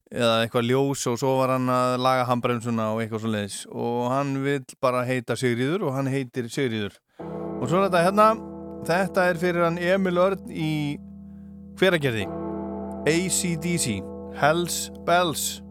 eða eitthvað ljós og svo var hann að laga handbremsuna og eitthvað svo leiðis og hann vil bara heita Sigriður og hann heitir Sigriður og svo er þetta hérna, þetta er fyrir hann Emil Örn í hveragerði. ACDC, Hells Bells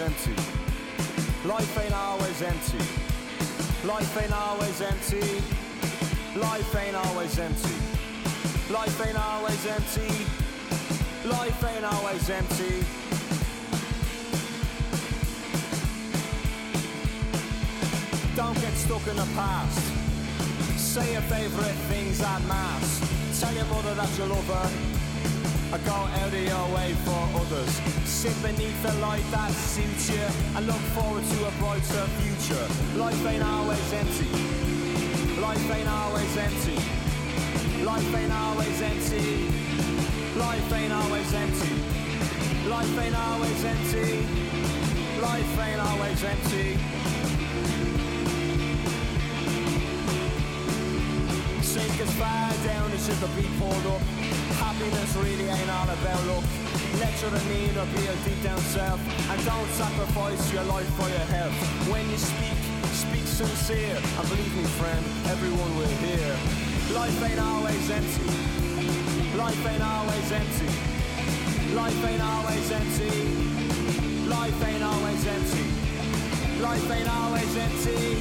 empty. Life ain't always empty. Life ain't always empty. Life ain't always empty. Life ain't always empty. Life ain't always empty. Don't get stuck in the past. Say your favourite things at mass. Tell your mother that you love her. I go out of your way for others. Sit beneath the light that suits you and look forward to a brighter future. Life ain't always empty. Life ain't always empty. Life ain't always empty. Life ain't always empty. Life ain't always empty. Life ain't always empty. Sink as far down as you could be pulled up. Happiness really ain't all about luck. Let your need appeal deep down self and don't sacrifice your life for your health. When you speak, speak sincere. And believe me, friend, everyone will hear. Life ain't always empty. Life ain't always empty. Life ain't always empty. Life ain't always empty. Life ain't always empty.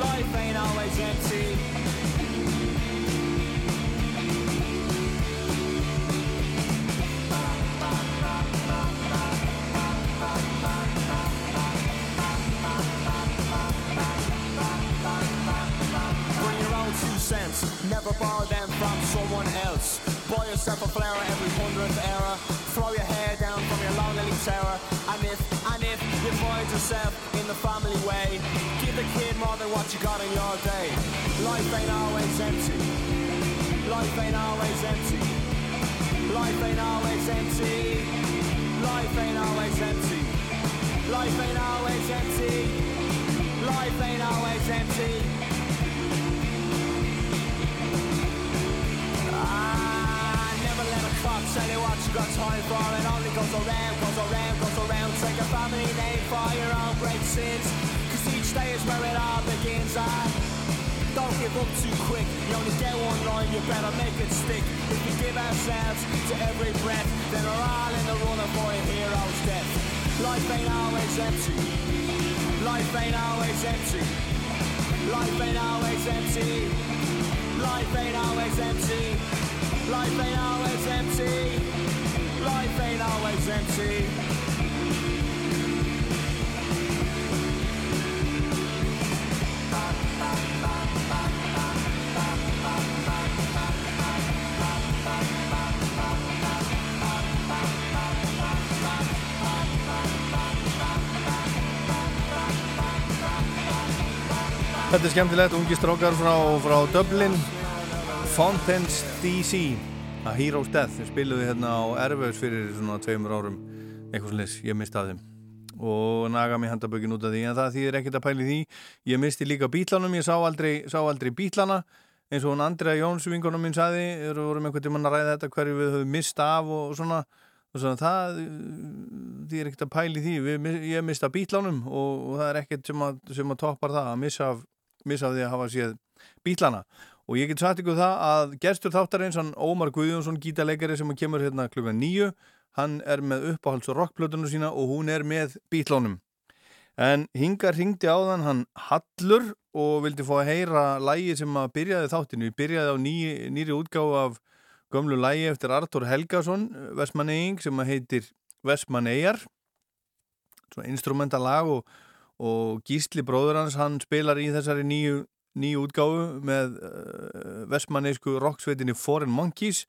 Life ain't always empty. Never borrow them from someone else. Buy yourself a flower every hundredth era. Throw your hair down from your lonely terror. And if, and if you find yourself in the family way, give the kid more than what you got in your day. Life ain't always empty. Life ain't always empty. Life ain't always empty. Life ain't always empty. Life ain't always empty. Life ain't always empty. A tell you what you got time for. It only goes around, goes around, goes around. Take a family name for your own great sins. Cause each day is where it all begins. Ah, don't give up too quick. You only get one line, you better make it stick. If we give ourselves to every breath, then we're all in the running for a hero's death. Life ain't always empty. Life ain't always empty. Life ain't always empty. Life ain't always empty. Life ain't always empty. Life ain't always empty. Þetta er skemmtilegt, ungi strákar frá, frá Dublin Fountains DC A Hero's Death þeir spiluði hérna á Erfus fyrir svona tveimur árum eitthvað slis, ég misti að þeim. Og naga mig handabökin út af því en það þýðir ekkert að pæli því. Ég misti líka bítlanum, ég sá aldrei, sá aldrei bítlana eins og hún Andrea Jóns vingunum minn saði, við vorum einhvern tímann að ræða þetta hverju við höfum mist af og svona. Og svona það því er ekkert að pæli því, við, ég mista bítlanum og, og það er ekkert sem að, sem að toppar það að missa af, missa af því að hafa séð bítlana og ég get sagt ykkur það að gestur þáttarins hann Ómar Guðjónsson, gítarleikari sem kemur hérna klukkan nýju hann er með uppáhalds og rockplötunum sína og hún er með bítlónum en hingar ringdi á þann hann Hallur og vildi fá að heyra lægi sem að byrjaði þáttinu við byrjaði á ný, nýri útgáfu af gömlu lægi eftir Artur Helgason Vestmanneing sem að heitir Vestmannegar svona instrumentalag og, og Gísli bróður hans hann spilar í þessari nýju nýju útgáfu með uh, vestmanneisku rocksveitinni Foreign Monkeys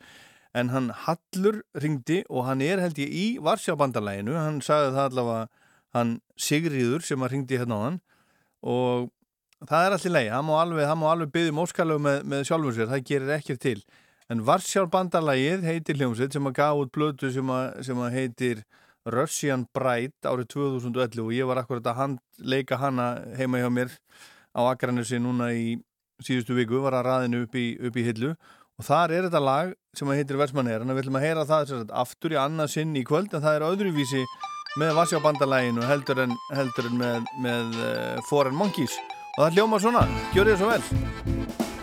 en hann Hallur ringdi og hann er held ég í Varsjábandalæginu, hann sagði það allavega hann Sigriður sem að ringdi hérna á hann og það er allir leið, hann má alveg, alveg byggja móskalög með, með sjálfum sér, það gerir ekkert til. En Varsjábandalægið heitir hljómsveit sem að gaf út blödu sem að, sem að heitir Russian Bride árið 2011 og ég var akkurat að hand, leika hana heima hjá mér á Akranesi núna í síðustu viku var að raðinu upp í, upp í hillu. Og þar er þetta lag sem að heitir Versmanneir en við ætlum að heyra það sagt, aftur í annað sinn í kvöld en það er öðruvísi með Vassjábandalæginu heldur en, heldur en með, með uh, Foreign Monkeys. Og það hljóma svona, gjör þið svo vel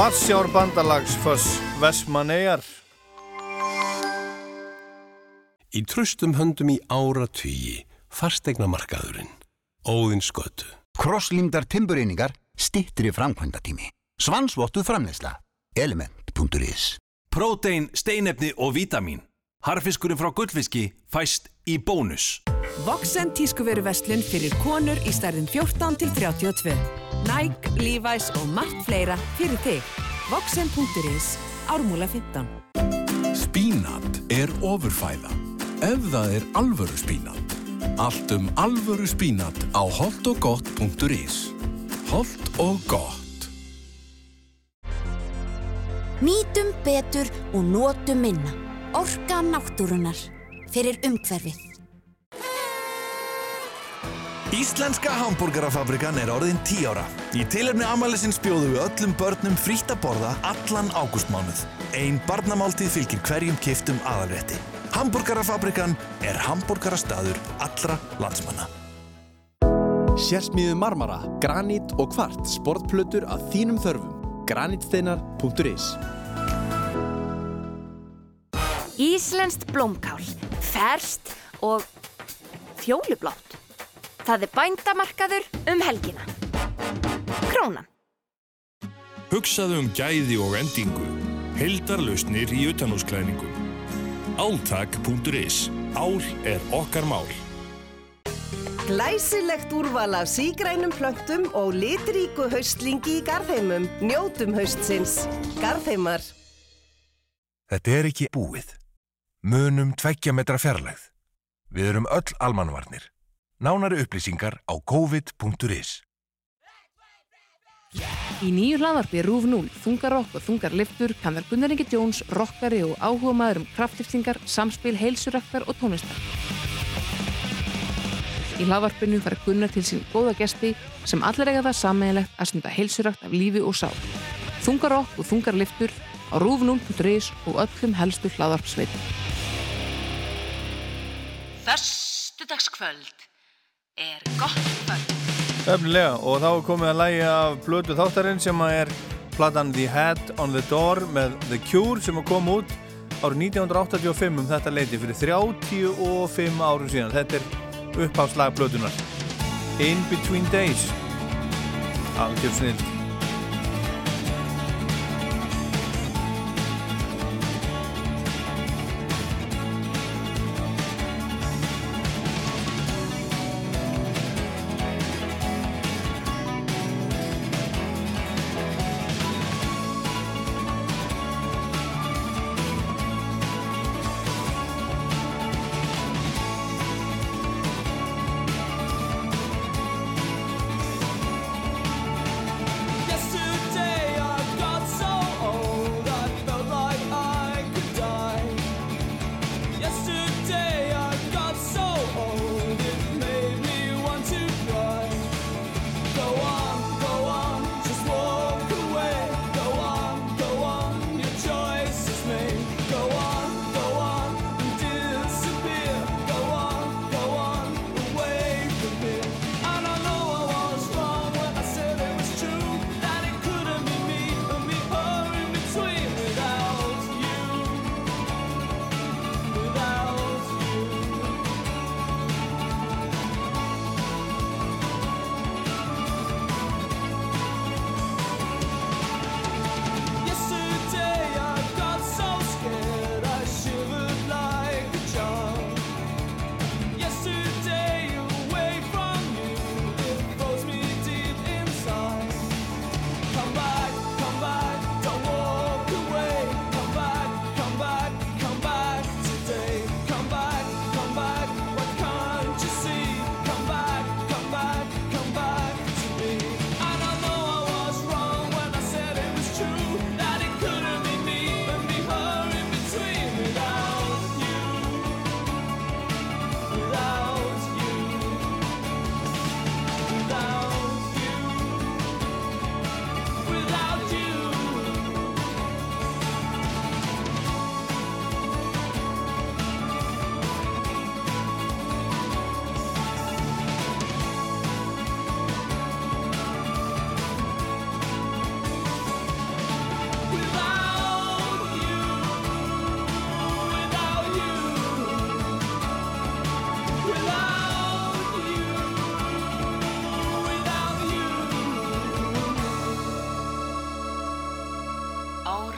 Vassjár bandalagsfoss Vestmannegar Í tröstum höndum í ára tugi, fastegna markaðurinn. Óðins götu. Krosslímdar timbureiningar, stittri framkvæmdatími. Svansvottuð framleysla. Element.is Prótein, steinefni og vítamin. Harfiskurinn frá gullfiski fæst í bónus. Voxen tískuveru verslun fyrir konur í stærðin 14 til 32. Nike, Levi's og margt fleira fyrir þig. Voxen.is, ármúla 15. Spínat er ofurfæða. Ef það er alvöru spínat. Allt um alvöru spínat á holtogott.is. Holt og gott. Nýtum betur og notum minna. Orka náttúrunar. Fyrir umhverfið. Íslenska hambúrgarafabrikan er orðin 10 ára. Í tilefni amalisins bjóðu við öllum börnum frítt að borða allan ágústmánuð. Ein barnamáltíð fylgir hverjum kiftum aðalrétti. Hambúrgarafabrikan er hambúrgarastaður allra landsmanna. Sérsmíðu marmara, granít og kvart sportplötur að þínum þörfum. granítsteinar.is Íslenskt blómkál, ferst og fjólublátt. Það er bændamarkaður um helgina. Krónan. Hugsaðu um gæði og endingu. Heldarlausnir í utanúsklæðningum. Áltak.is. Ál er okkar mál. Glæsilegt úrval af sígrænum plöntum og litríku haustlingi í garðheimum. Njótum haustsins. Garðheimar. Þetta er ekki búið. Munum tveggja metra fjarlægð. Við erum öll almannvarnir. Nánari upplýsingar á covid.is. Í nýju hlaðarpi Rúf 0, þungarokk og þungarliftur kannar Gunnar Ingi Jóns, rockari og áhuga maður um kraftliftingar, samspil, heilsuræktar og tónlistar. Í hlaðarpinu fara Gunnar til sín góða gesti sem allir eiga það sammeðilegt að stunda heilsurækt af lífi og sál. Þungarokk og þungarliftur á rúf0.is og öllum helstu hlaðarpsveitum. Föstudagskvöld er gott kvöld. Öfnilega og þá komið að lægi af blötu þáttarinn sem er platan The Hat on the Door með The Cure sem að koma út árið 1985 um þetta leiti fyrir 35 árum síðan. Þetta er uppháslag blötunar. In Between Days. Algjör snill.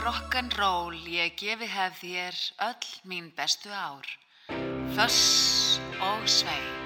Rock'n'roll, ég gefi hef þér öll mín bestu ár. Föss og svei.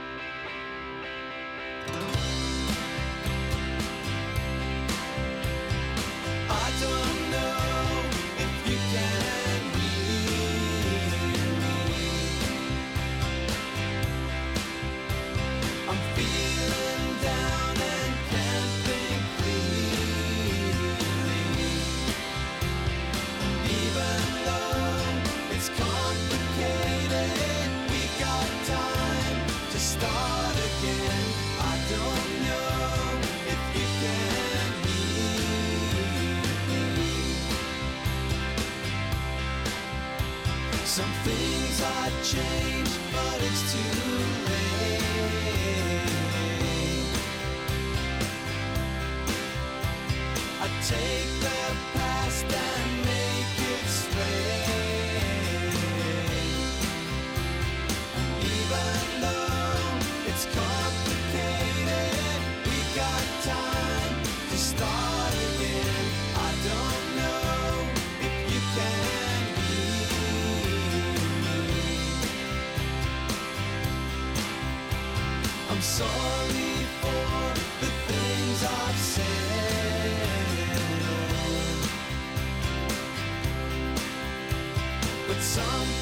Some things I change, but it's too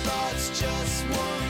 thoughts just won't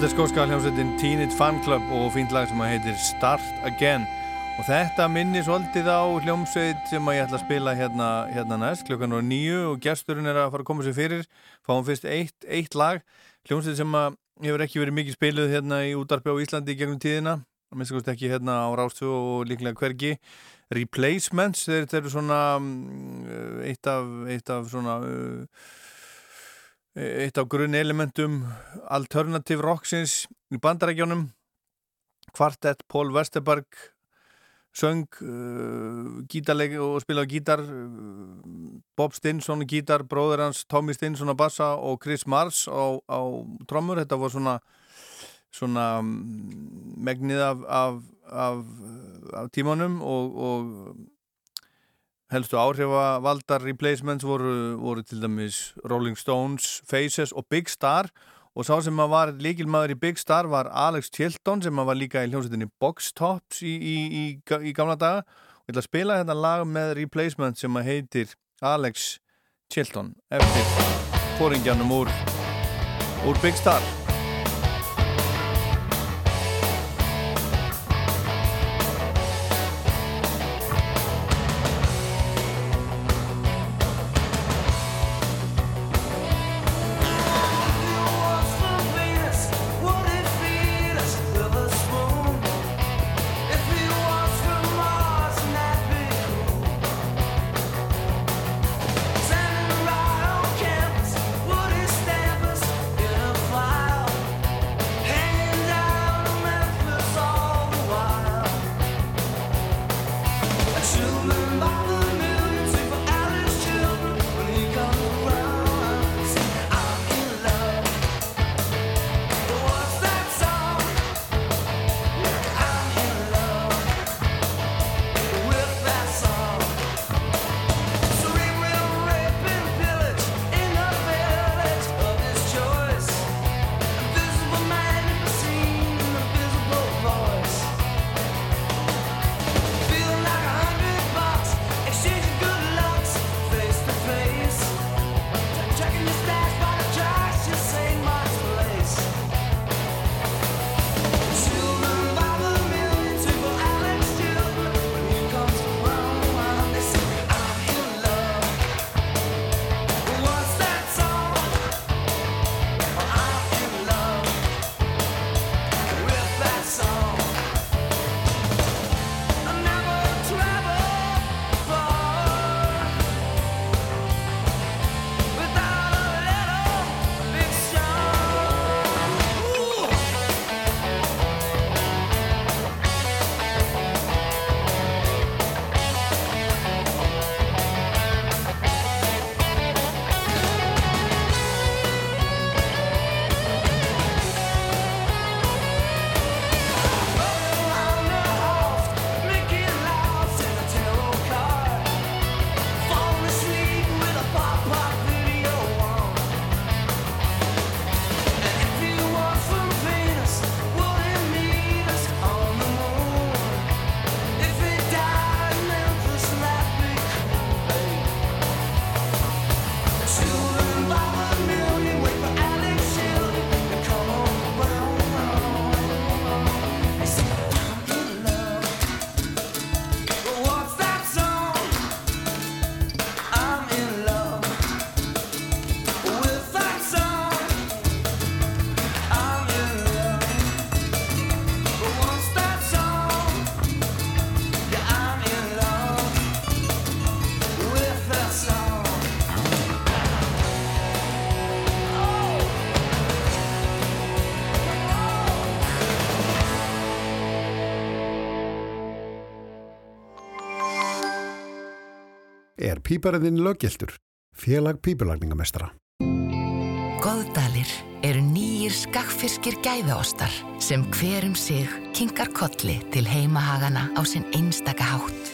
Þetta er skóska hljómsveitin Teenage Fan Club og fínt lag sem heitir Start Again. Og þetta minnir svolítið á hljómsveit sem ég ætla að spila hérna, hérna næst. Klukkan og nýju og gesturinn er að fara að koma sér fyrir. Fáum fyrst eitt, eitt lag. Hljómsveit sem hefur ekki verið mikið spiluð hérna í útarpi á Íslandi gegnum tíðina. Minnst ekki hérna á Rástu og líklega hvergi. Replacements, þeir eru svona mm, eitt af, eitt af svona uh, eitt af grunn elementum alternative rocksins í bandarækjónum kvartett Pól Vesterberg söng uh, gítarleik og spilaði gítar uh, Bob Stinson gítar, bróður hans Tommy Stinson á bassa og Chris Mars á, á trommur, þetta var svona svona mm, megnið af, af, af, af tímanum og, og helstu áhrifavaldar replacements voru, voru til dæmis Rolling Stones, Faces og Big Star. Og sá sem að var líkilmaður í Big Star var Alex Chilton sem að var líka í hljómsveitinni Box Tops í, í, í, í gamla daga. Og ég ætla að spila þetta lag með replacement sem að heitir Alex Chilton eftir fóringjanum úr, úr Big Star pípariðin löggiltur, félag pípulagningamestara. Góðdalir eru nýjir skakfyrskir gæðaostar sem hverum sig kinkar kolli til heimahagana á sinn einstaka hátt.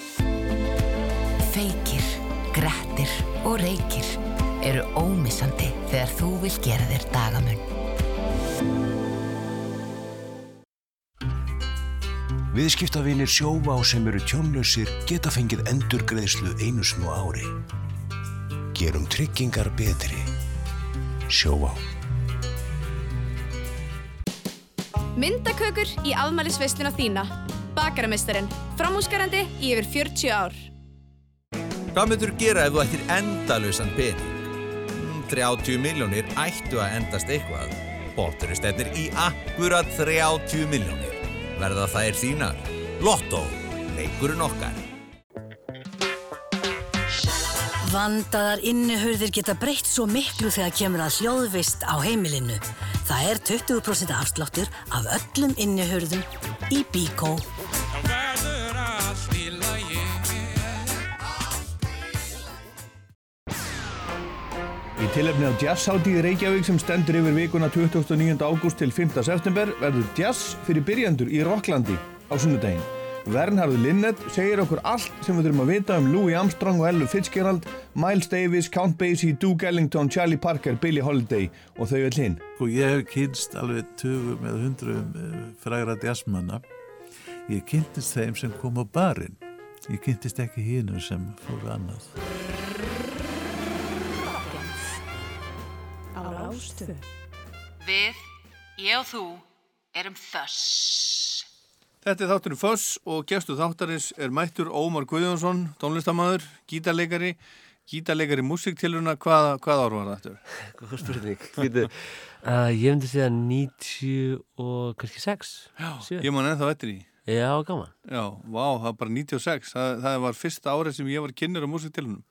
Feykir, grettir og reykir eru ómissandi þegar þú vil gera þér dagamun. Viðskiptavinir sjóvá sem eru tjónlausir geta fengið endurgreðslu einu snú ári. Gerum tryggingar betri. Sjóvá. Myndakökur í afmælisveisluna þína. Bakaramestarinn. Framhúsgarandi í yfir 40 ár. Hvað myndur gera ef þú ættir endalösan pening? Mm, 30 miljónir ættu að endast eitthvað. Bótturinn stefnir í akkurat 30 miljónir. Verða þær þínar? Lotto. Leikurinn okkar. Vandaðar innihurðir geta breytt svo miklu þegar kemur að hljóðvist á heimilinu. Það er 20% afsláttur af öllum innihurðum í Bíkó. Tilefni á jazzhátíð Reykjavík sem stendur yfir vikuna 29. ágúst til 5. september verður jazz fyrir byrjandur í Rocklandi á sunnudaginn. Vernharður Linnet segir okkur allt sem við þurfum að vita um Louis Armstrong og Ella Fitzgerald, Miles Davis, Count Basie, Duke Ellington, Charlie Parker, Billie Holiday og þau öll hinn. Sko ég hef kynst alveg tögum eða hundruðum eh, frægra jazzmanna. Ég kynntist þeim sem kom á barinn. Ég kynntist ekki hínu sem fóru annað. Rástu. Við, ég og þú, erum þöss. Þetta er þátturinn Foss og gestu þáttarins er mættur Ómar Guðjónsson, tónlistamæður, gítarleikari, gítarleikari músiktilurna, hvað, hvað ár var þetta? *laughs* Góð spurning. Uh, ég myndi segja 90 og kannski 6. Já, 7. ég man ennþá eftir í. Já, gaman. Já, vá, það var bara 96. Það, það var fyrsta árið sem ég var kynner á músiktilunum.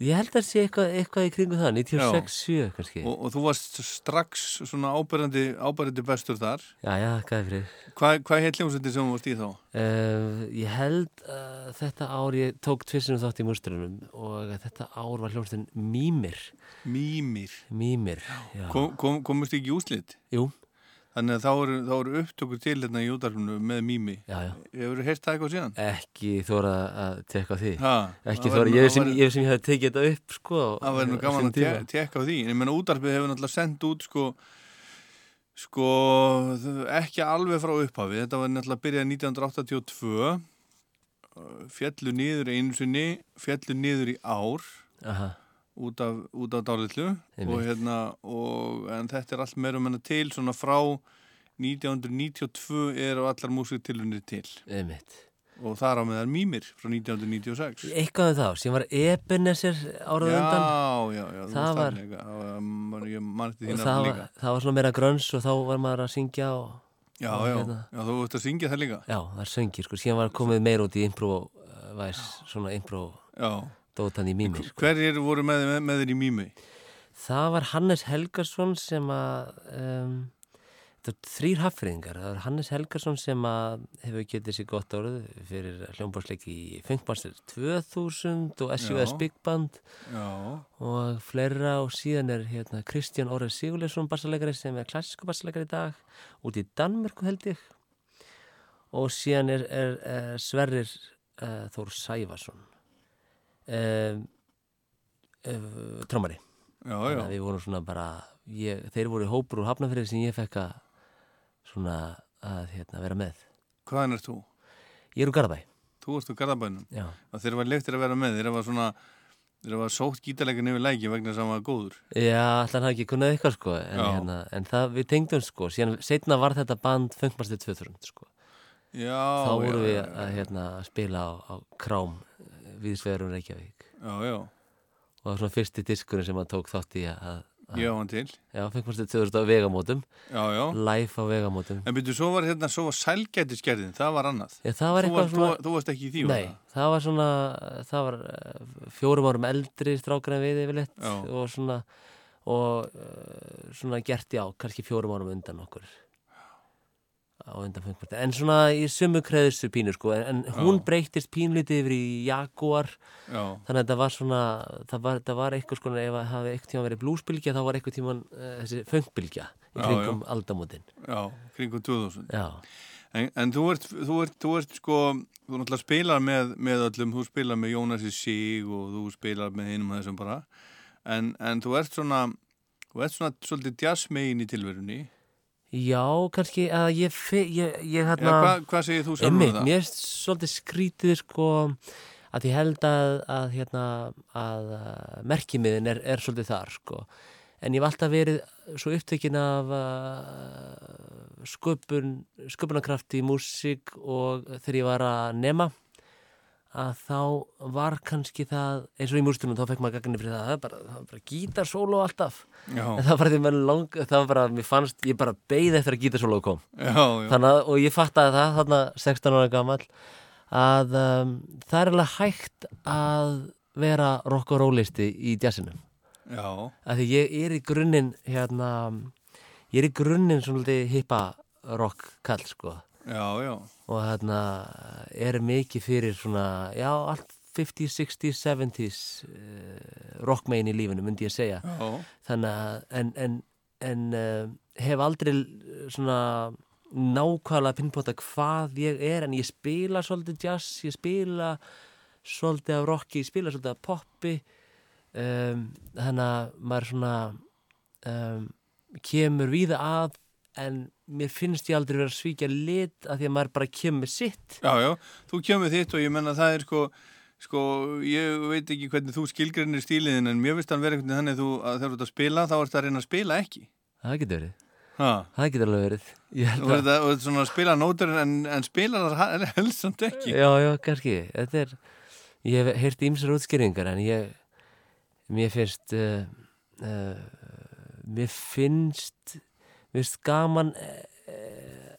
Ég held að það sé eitthvað, eitthvað í kringu það, 96-7 kannski. Og, og þú varst strax svona ábærandi, ábærandi bestur þar. Já, já, hvað er fyrir? Hvað, hvað heit hljómsveitin sem þú varst í þá? Uh, ég held uh, þetta ár, ég tók tvissunum þátt í mústrunum og þetta ár var hljómsveitin Mímir. Mímir? Mímir, já. Kom, kom, komust ekki í úslit? Jú. Þannig að þá eru, þá eru upptökur til hérna í útarfinu með mými. Já, já. Hefur þú heyrst það eitthvað síðan? Ekki þóra að tekka því. Ha, ekki þóra, ég sem, ég sem ég hef tekið þetta upp, sko. Það verður nú gaman að te tekka því. En ég menna útarfið hefur náttúrulega sendt út, sko, sko, ekki alveg frá upphafi. Þetta var náttúrulega byrjað 1982, fjallu niður einu sinni, fjallu niður í ár. Aha út af, út af dálitlu. Og hérna og en þetta er allt meira um hennar til svona frá 1992 er á allar músiktilunir til. Einmitt. og það er á meðal mýmir frá 1996 Eitthvað um þá, sem var Ebenezer árað undan. Já, já, já, það var það var, það var svona meira grönns og þá var maður að syngja og, Já, og já, hérna. já, þú vart að syngja það líka. Já, það er söngir, sko, síðan var komið meira út í improvæs, svona impró Já dótan í mými sko. Hverjir voru með, með, með þér í mými? Það var Hannes Helgarsson sem að um, það er þrýr haffriðingar það er Hannes Helgarsson sem að hefur getið sér gott árið fyrir hljómbársleiki í Funkmaster 2000 og SUS. Big Band Já. og fleira og síðan er hérna, Kristján Órið Sigurleifsson bassarleikari sem er klassísku bassarleikari í dag út í Danmörku held ég og síðan er, er, er Sverrir uh, Þór Sæfarsson um, uh, trómari Já, þannig að við vorum svona bara ég, þeir voru hópur úr hafnafrið sem ég fekk að svona að hérna, vera með. Hvaðan er þú? Ég er úr Garðabæ. Þú ert úr Garðabænum? Og þeir var leiktir að vera með, þeir var svona þeir var sótt gítarleikin yfir læki vegna sem hann var góður. Já, allan hafði ekki kunnað eitthvað sko en, hérna, en það við tengdum sko síðan setna var þetta band Funkmaster 2000 sko. Já, þá vorum já, við að hérna, spila á, á Krám viðsvegurum Reykjavík. Já, já. Og það var svona fyrsti diskurinn sem hann tók þátt í að, að Ég á hann til. Já, Funkmaster 2000 á vegamótum. Já, já. Live á vegamótum. En byrju, svo var hérna, svo var sælgætisgerðin, það var annað. Já, það var eitthvað svona Þú, varst ekki í því, Nei, það? var svona það var eh, fjórum árum eldri strákar en við yfirleitt Já. og svona og uh, svona gert já, kannski fjórum árum undan okkur en svona í sumu kreðustu pínu sko en, en hún Já. breytist pínlítið yfir í Jaguar Já. þannig að þetta var svona það var, það var eitthvað sko ef það hafi eitthvað tíma verið blúsbylgja þá var eitthvað tíma uh, þessi funkbylgja í kringum já. aldamótin Já, kringum 2000 Já. En, en þú, ert, þú, ert, þú ert sko þú náttúrulega spilar með, með öllum þú spilar með Jónasi Sig og þú spilar með hinum þessum bara en, en þú ert svona þú ert svona svolítið jazzmegin í tilverunni Já, kannski að ég, ég, ég hérna... Já, hvað- hvað segir þú sjálfur um það? Mér er svolítið skrítið sko að ég held að, að hérna að uh, merkimiðin er, er svolítið þar sko en ég hef alltaf verið svo upptökin af uh, sköpun sköpunarkraft í músík og þegar ég var að nema að þá var kannski það eins og í mústunum þá fekk maður gagnir fyrir það það var bara, það var bara gítarsólo alltaf Já. en það var því maður lang það var bara, mér fannst, ég bara beið eftir að gítarsólo kom Já, já. Þannig að, og ég fattaði það þarna 16 ára gammal að um, það er alveg hægt að vera rock og rollisti í jazzinu Já. að því ég er í grunninn hérna, ég er í grunninn svona hippa rock kall sko Já, já. Og hérna er mikið fyrir svona, já, allt 50s, 60s, 70s uh, rockmein í lífinu, myndi ég segja Já. þannig að en, en, en uh, hef aldrei svona nákvæmlega pinnpota hvað ég er en ég spila svolítið jazz, ég spila svolítið af rocki, ég spila svolítið af poppi um, þannig að maður svona um, kemur víða að en mér finnst ég aldrei vera að svíkja lit af því að maður bara kemur sitt Já, já, þú kemur þitt og ég menna það er sko, sko, ég veit ekki hvernig þú skilgrinir stíliðin en mér finnst hann vera einhvern veginn þannig að þú, að þú ert að spila þá ert að reyna að spila ekki. það getur verið Ha. það getur alveg verið þetta, og þetta svona að spila nótur en, en spila það *laughs* helst samt ekki. Já, já, kannski Þetta er, ég hef heyrt ímsar útskýringar en ég mér finnst uh, uh, mér finnst mér finnst gaman uh,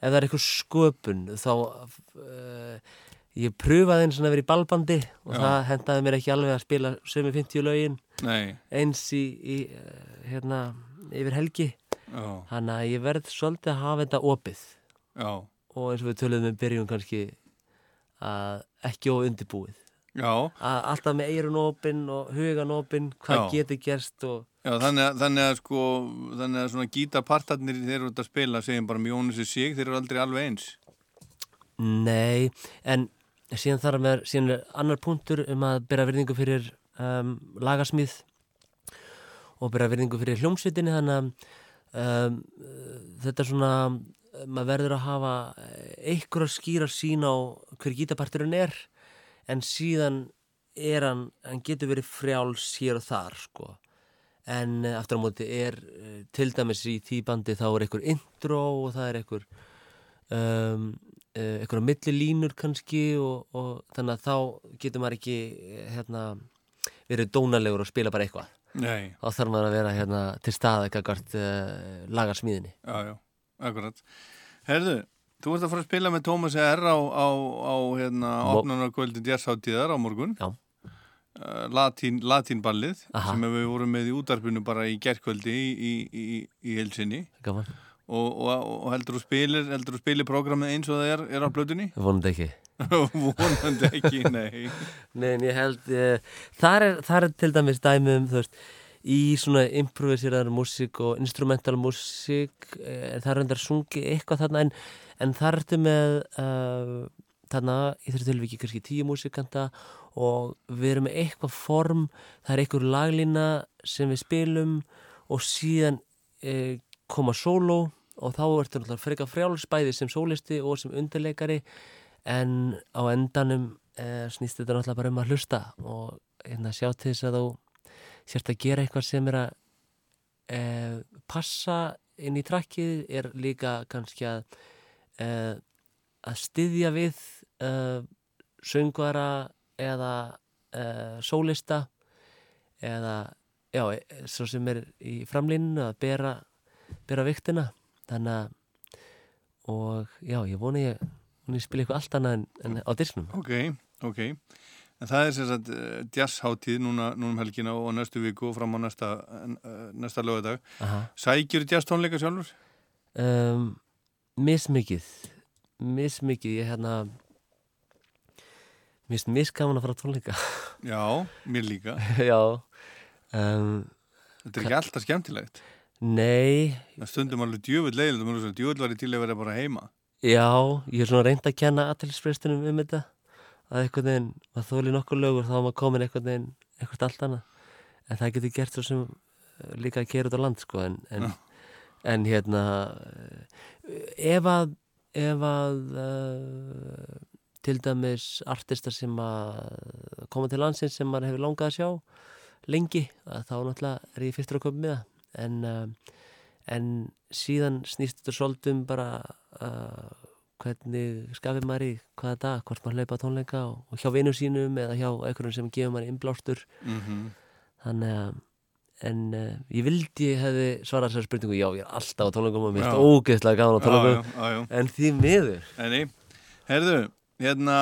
ef það er eitthvað sköpun þá uh, ég pröfaði eins og að vera í balbandi og Já. það hendaði mér ekki alveg að spila sömu 50 lögin Nei. eins í, í hérna yfir helgi þannig að ég verð svolítið að hafa þetta opið Já. og eins og við töluðum um byrjun kannski að ekki of undirbúið Já. að alltaf með eirun opinn og hugan opinn hvað Já. getur gerst og Já, þannig að, þannig að sko, þannig að svona gítapartarnir þeir eru að spila, segjum bara með Jónusi Sig, þeir eru aldrei alveg eins. nei, en síðan þarf með, síðan er annar punktur um að byrja virðingu fyrir um, lagasmíð og byrja virðingu fyrir hljómsveitinni þannig að um, þetta er svona maður verður að hafa einhver að skýra sín á hver gítaparturinn er en síðan er hann, hann getur verið frjáls hér og þar sko en eh, aftur á móti er eh, til dæmis í því bandi þá er einhver intro og það er einhver um, eh, einhverja millilínur kannski og, og þannig að þá getur maður ekki hérna, verið dónalegur og spila bara eitthvað Nei. þá þarf maður að vera hérna, til staða ekkert uh, lagarsmíðinni Já, já, akkurat. Herðu, þú ert að fara að spila með Tómas R á, á, á hérna, Mo- opnunarkvöldi djassháttíðar á morgun. Já. Uh, latín, latínballið sem við vorum með í útarpinu bara í gerkvöldi í, í, í, í helsinni Gaman. og, og, og heldur þú spilir heldur þú spilir prógramið eins og það er, er á blötunni? *laughs* vonandi ekki *laughs* vonandi ekki, nei *laughs* Nei, en ég held uh, þar, er, þar er til dæmis dæmi um þú veist, í svona improviseraðar músík og instrumental músík það er reyndar sungi eitthvað þarna en, en þar ertu með uh, þarna í þessu tilviki kannski tíu músíkanta og við erum með eitthvað form það er einhver laglína sem við spilum og síðan uh, koma sóló og þá ertu náttúrulega freka frjálsbæði sem sólisti og sem undirleikari en á endanum eh, snýst þetta náttúrulega bara um að hlusta og hérna, sjá til þess að þú sért að gera eitthvað sem er að eh, passa inn í trakkið er líka kannski að eh, að styðja við eh, söngvara eða eh, sólista eða já, eh, svo sem er í framlíninu að bera, bera viktina þannig að og já, ég vona ég hún spila eitthvað allt annað en, en á disknum Ok, ok. En það er sem sagt uh, jazzháttíð núna, núna um helgina og næstu viku og fram á næsta, uh, næsta lögadag. Sækjur jazz tónleika sjálfur? um, mismikið mismikið, ég hérna mér finnst misgaman að fara tónleika. Já, mér líka. *laughs* Já um, Þetta er ekki alltaf skemmtilegt. Nei. Það stundum alveg djöfull leiðilegt djöfull var ég til að vera bara heima. Já, ég er svona reynd að kenna aðtælisfrestunum um þetta að einhvern veginn, að þóli nokkur lögur þá var maður komin einhvern veginn eitthvað allt annað. En það getur gert svo sem eh, líka að kera út á land sko en, en, en hérna eh, ef að ef að uh, til dæmis artistar sem að koma til landsins sem maður hefur langað að sjá lengi, að þá náttúrulega er ég fyrstur að koma með það. En, uh, en síðan snýst þetta svolítið um bara uh, hvernig skafir maður í hvaða dag, hvort maður hlaupa tónleika og, og hjá vinum sínum eða hjá einhverjum sem gefur maður innblástur. Mhm. þannig að en uh, ég vildi hefði svarað þessari spurningu, já ég er alltaf á tónleikum og mér er ógeðslega gaman á tónleikum. já, já, já. en því miður. Herðu, hérna,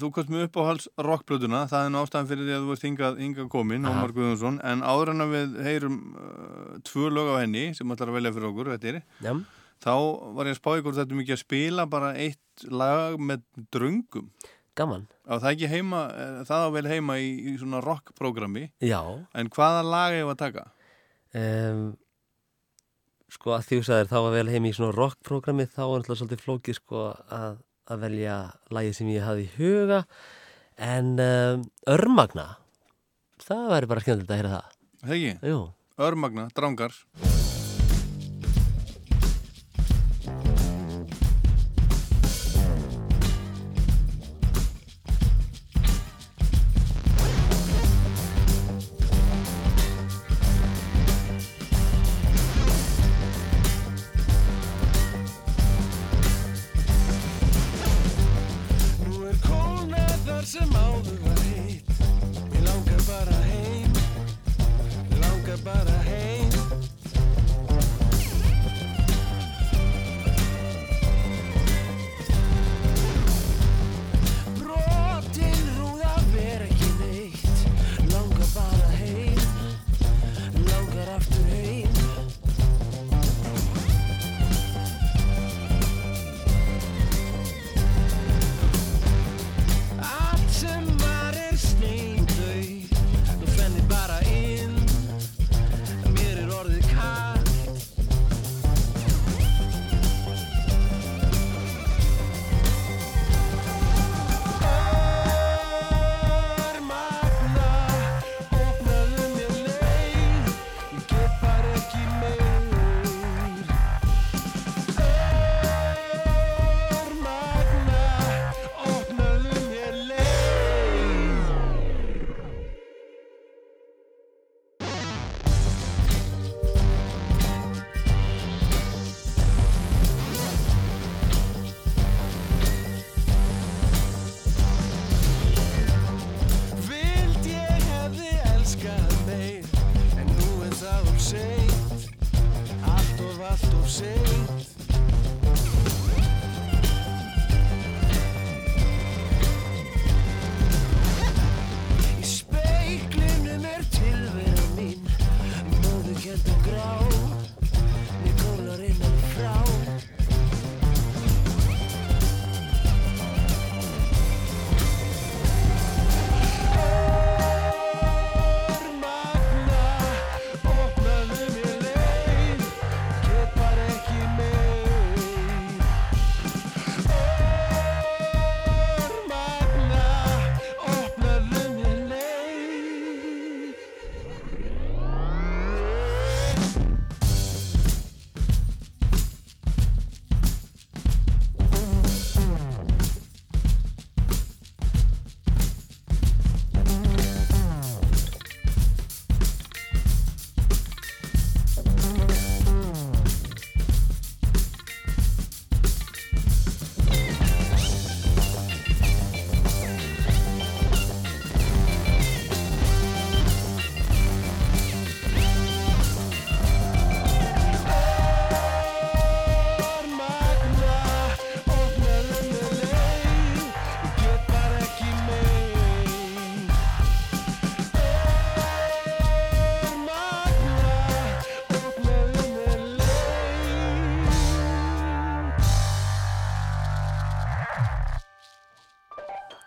þú komst með upp á hals rockblötuna, það er nú ástæðan fyrir því að þú ert hingað, hingað komin. Ómar Guðjónsson, en áður en að við heyrum uh, tvö lög á henni sem ætlar að velja fyrir okkur, þetta er, Já. þá var ég að spá ykkur þetta mikið að spila bara eitt lag með dröngum. Gaman. Það ekki heima, eh, það á vel heima í, í svona rockprogrammi. Já. En hvaða lag hefur að taka? um, sko að því þú sagðir þá að vel heim í svona rockprogrammi þá er alltaf svolítið flókið sko að, að velja lagið sem ég hafði í huga en um, örmagna það væri bara skemmtilegt að heyra það? Jú. Örmagna, drangar.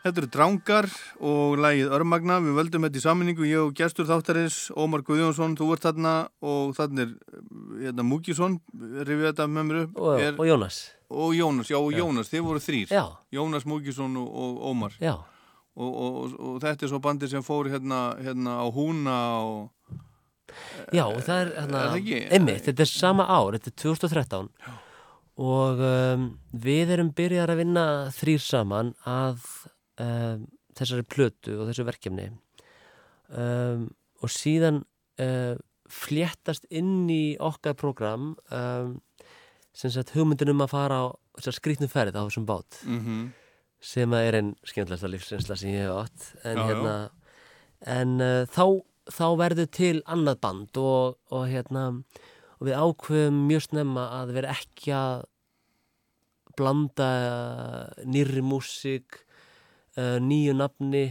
Þetta eru Drangar og lægið Örmagna. Við völdum þetta í saminningu, ég og gestur þáttarins, Ómar Guðjónsson, þú ert þarna og þarna er hérna, Múkisson, rifið þetta með mér upp. Og, er, og Jónas. Og Jónas, já, og Já. Jónas, þið voru þrýr. Já. Jónas Múkisson og, og Ómar. Já. Og, og, þetta er svo bandið sem fór hérna, hérna á Húna og... Já, og það er hérna, einmitt, þetta er sama ár, þetta er 2013 og um, við erum byrjar að vinna þrýr saman að um, þessari plötu og þessu verkefni. Um, og síðan uh, fléttast inn í okkar program um, sem sagt hugmyndin um að fara á þessar skrýtnum ferð á þessum bát. Mhm. sem að er einn skemmtilegsta lífsinsla sem ég hef átt. En Já, hérna en uh, þá, þá verður til annað band og, og hérna og við ákveðum mjög snemma að vera ekki að blanda uh, nýrri músík uh, nýju nafni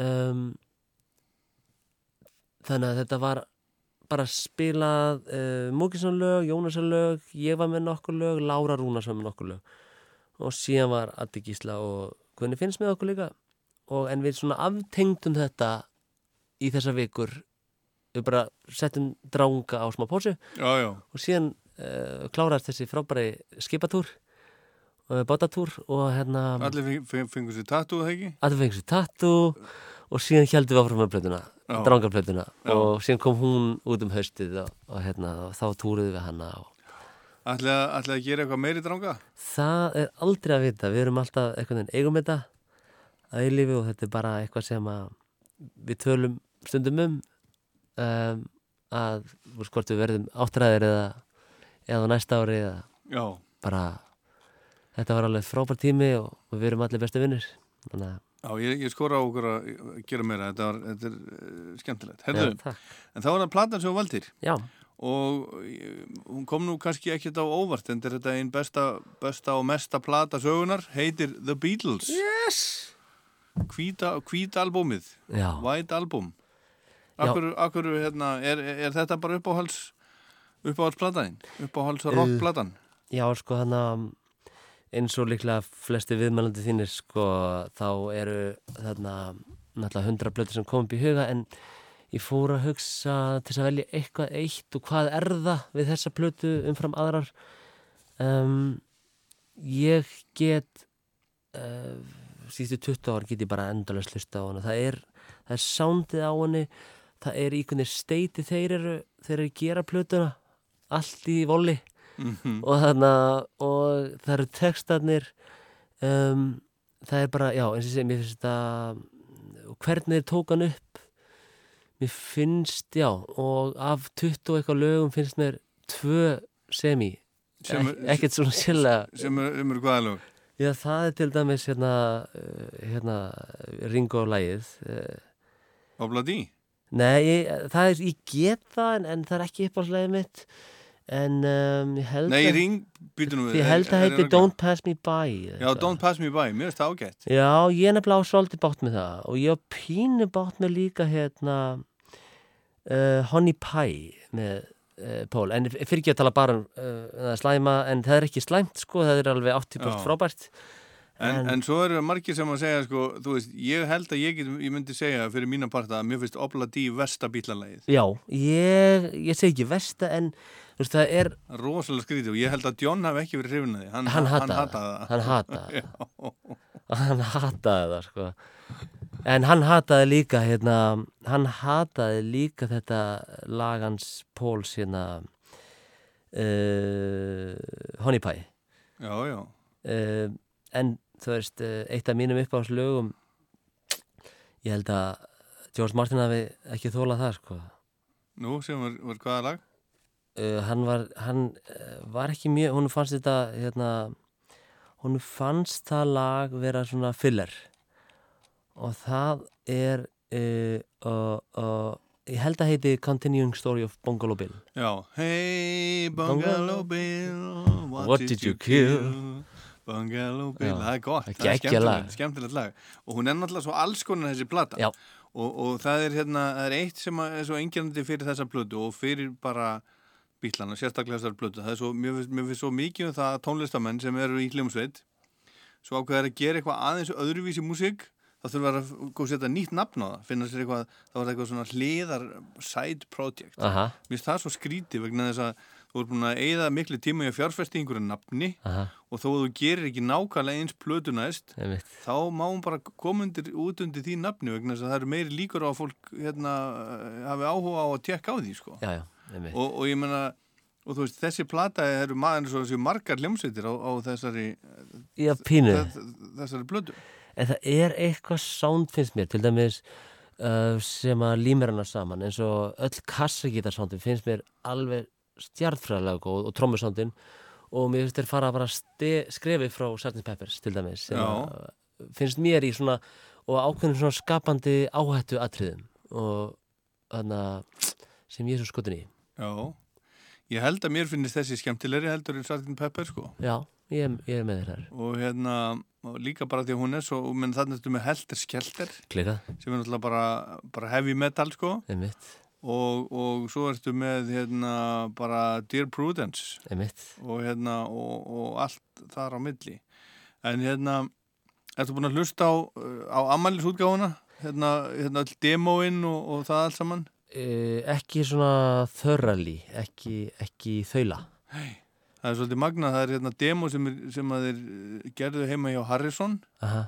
um, þannig að þetta var bara spilað uh, Múkisson lög, Jónasson lög ég var með nokkur lög, Lára Rúnars var með nokkur lög. Og síðan var Addi Gísla og hvernig finnst með okkur líka. Og en við svona aftengdum þetta í þessa vikur. Við bara settum dranga á smá já. og síðan uh, klárast þessi frábæri skipatúr bátatúr og hérna Allir feng- feng- fengur sér tattoo, það ekki? allir fengið sér tattu og síðan heldum við áfram með plötuna drangarplötuna og síðan kom hún út um haustið og, og, hérna, og þá túruðum við og Ætli að, gera eitthvað meiri dranga? Það er aldrei að vita, við erum alltaf einhvern veginn eigum þetta að eilífi og þetta er bara eitthvað sem að við tölum stundum um, um að hvort við verðum áttræðir eða, eða næsta ári eða Já. bara þetta var alveg frábær tími og við erum allir bestu vinnir Já, ég, ég skora á okkur að gera meira, þetta, var, þetta er uh, skemmtilegt. Herðu, Já, en þá var það platan sem valdir. Já. Og eh, hún kom nú kannski ekkert á óvart, en þetta er einn besta, besta og mesta plata sögunar, heitir The Beatles. Yes! Hvíta, hvíta albúmið, Já. White Album. Akkur, akkur, hérna, er, er þetta bara uppáhals, uppáhalsplataðin? Uppáhals rockplatan? Já, sko þannig að eins og líklega flesti viðmælandi þínir sko þá eru þarna náttúrulega hundra blötu sem kom upp í huga en ég fór að hugsa til að velja eitthvað eitt og hvað er það við þessa blötu umfram aðrar? Um, ég get uh, síðustu 20 ár get ég bara endalast hlusta á hana. Það er, það er soundið á henni það er í hvernig steiti þeir eru þeir eru að gera plötuna allt í voli Mhm. og þarna og það eru textarnir um, það er bara, já, eins og ég segi mér finnst og hvernig þeir tók hann upp mér finnst, já og af 20 og eitthvað lögum finnst mér tvö semi Sem- Ek, ekkert svona sérlega Sem er- sem eru hvaða lög? Já, það er til dæmis hérna, uh, hérna Ringo lægið uh, Obladi? Nei, ég, það er, ég get það en, en það er ekki uppáhaldslegið mitt en um, ég held Nei, að Ring, býtum við. Ég held að heiti Don't Pass Me By Já, Don't Pass Me By, mér finnst það ágætt. Já, ég er nefnilega svolítið bátt með það og ég á pínu bátt með líka hérna uh, Honey Pie með uh, Pól, en fyrir ekki að tala bara um uh, slæma, en það er ekki slæmt sko, það er alveg 80% Já. frábært En, En- en svo eru margir sem að segja, sko, þú veist, ég held að ég, get, ég myndi segja fyrir mína parta að mér finnst Obladi versta bílalægið. Já, ég, ég segi ekki versta en veist, það er Rosalega skrítið og ég held að John hafi ekki verið hrifin að því. Hann, Hann hataði það. Hann hataði *laughs* Já. hann hataði það sko en hann hataði líka hérna, hann hataði líka þetta lagans Póls hérna uh, Honey Pie Já, já. uh, en þú veist uh, eitt af mínum uppáhalslögum ég held að George Martin hafi ekki þólað það sko Nú, sem var, var hvaða lag? Uh, hann var hann uh, var ekki mjög, hún fannst þetta hérna, hún fannst það lag vera svona filler og það er uh, uh, ég held að heiti Continuing Story of Bungalow Bill Já. Hey, Bungalow Bill, what, What did you kill? Bungalow Bill, það er gott, það er skemmtilegt, skemmtilegt lag og hún er náttúrulega svo alls konar þessi plata Já. og, og það er hérna, það er eitt sem er svo engjandi fyrir þessa plötu og fyrir bara bílana, sérstaklega þessar plötu það er svo, mér finnst, mér finnst svo mikið um það að tónlistamenn sem eru í hljómsveit svo ákveðar að gera eitthvað aðeins öðruvísi músík þá þurfa að góð setja nýtt nafn á það finna sér eitthvað, þá var það eitthvað svona hliðar side project Aha. mér finnst það svo skríti vegna þess að þú er búin að eigða miklu tíma í að fjárfesti einhverju nafni Aha. og þó að þú gerir ekki nákvæmlega eins plötu næst þá má hún bara koma undir, út undir því nafni vegna þess að það eru meiri líkur á að fólk hérna, hafi áhuga á að tekka á því sko. Já, já. Og, og ég menna og þú veist, þessi plata eru maður svo þessi margar hljómsveitir á, á þessari Já, þessari plötu. En það er eitthvað sound finnst mér, til dæmis uh, sem að límir hana saman eins og öll kassagítarsándin finnst mér alveg stjartfræðilega góð og trommusándin og mér finnst þér fara að bara skrefi frá Sgt. Peppers til dæmis sem að, finnst mér í svona og ákveðnum svona skapandi áhættu atriðum og þannig sem ég er svo skotin í Já, ég held að mér finnist þessi skemmtilegri heldur en Sgt. Pepper sko Já, ég, ég er með þér þar og hérna og líka bara því að hún er svo menn þannig að þú með helter skelter Klika. sem er náttúrulega bara, bara heavy metal sko Einmitt. og, og svo ertu með hérna bara Dear Prudence Einmitt. og hérna og, og allt þar á milli en hérna ertu búin að hlusta á, á Amalis-útgáfuna hérna, hérna all demóinn og, og það allt saman ekki svona þörrali, ekki, ekki þaula. Hei, það er svolítið magnað, það er hérna demo sem, er, sem að þeir eh, gerðu heima hjá Harrison Aha.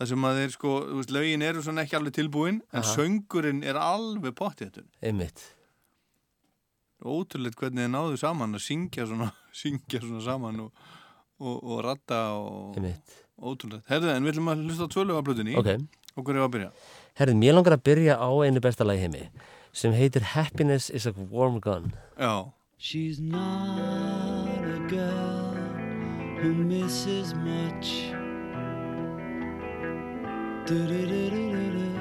það sem að þeir sko, þú veist, lögin eru svona ekki alveg tilbúin en Aha. söngurinn er alveg pottið Einmitt. ótrúleitt hvernig þeir náðu saman að syngja svona, *laughs* syngja svona saman og, og, og ratta og Einmitt. ótrúleitt. Herðu, en við ætlum að hlusta tvölu af blöðunni Ok. og hverju var að byrja? Herði, mér langar að byrja á einu besta lagi heimi sem heitir Happiness is a Warm Gun. Já. She's not a girl who misses much. Do-do-do-do-do-do.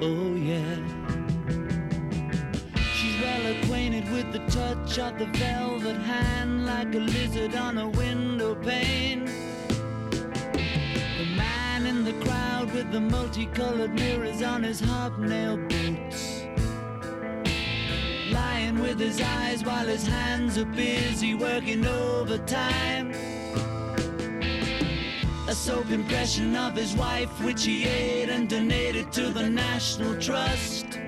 Oh, yeah. She's well acquainted with the touch of the velvet hand like a lizard on a window pane. The in the crowd with the multicolored mirrors on his hobnail boots. Lying with his eyes while his hands are busy working overtime. A soap impression of his wife, which he ate and donated to the National Trust.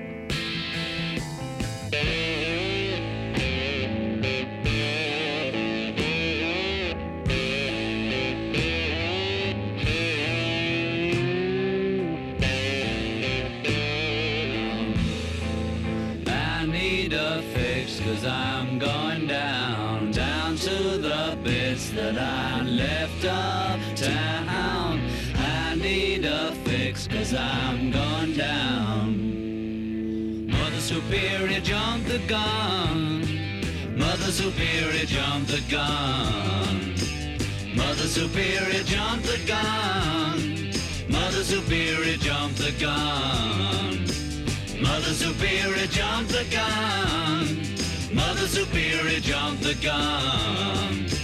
Superior jumped the gun. Mother Superior jumped the gun. Mother Superior jumped the gun. Mother Superior jumped the gun. Mother Superior jumped the gun. Mother Superior jumped the gun.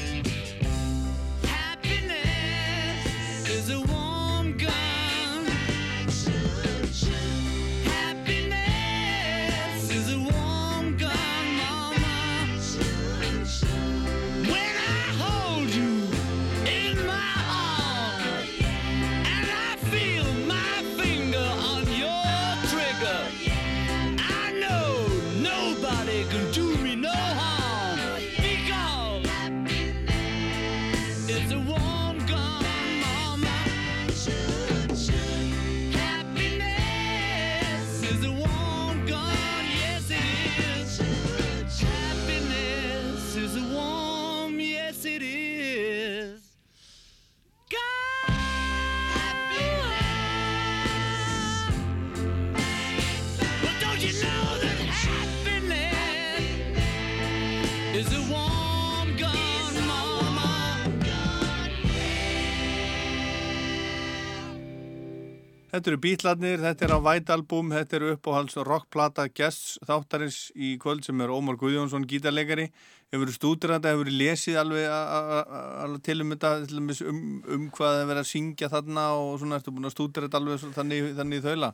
Þetta eru bítlarnir, þetta er á White Album, þetta eru uppáhalds rockplata guests þáttarins í kvöld sem er Ómar Guðjónsson, gítarleikari. Hefur verið stúdur þetta, hefur verið lesið alveg, til um þetta, til dæmis um, um hvað það er verið að syngja þarna og svona, ertu búin að stúdur þetta alveg svo- þannig, þannig í þaula?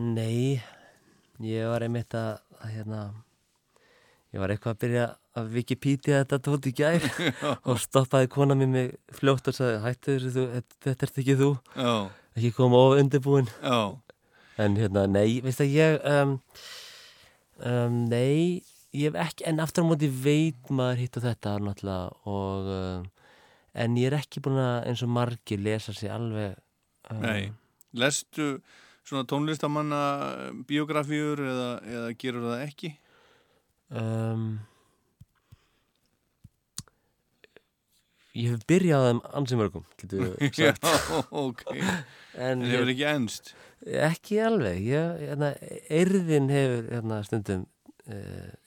Nei, ég var einmitt að, að hérna, Ég var eitthvað að byrja að Wikipedia þetta tótt í Já. *laughs* og stoppaði kona mér mig fljótt og sagði hættu þessu, þetta ert ekki þú Já. Ekki koma of undirbúin Já. en hérna, nei, veist að ég um, um, nei ég hef ekki, en aftur á móti veit maður hitt og þetta náttúrulega og um, en ég er ekki búin að eins og margir lesa sér alveg um, Nei, lestu svona tónlistamanna biografíur eða, eða gerur það ekki? um, ég hef byrjað á þeim ansi mörgum getur *laughs* við Já, sagt ok. En En hefur ekki enst? ekki alveg ég, hérna, erðin hefur hérna, stundum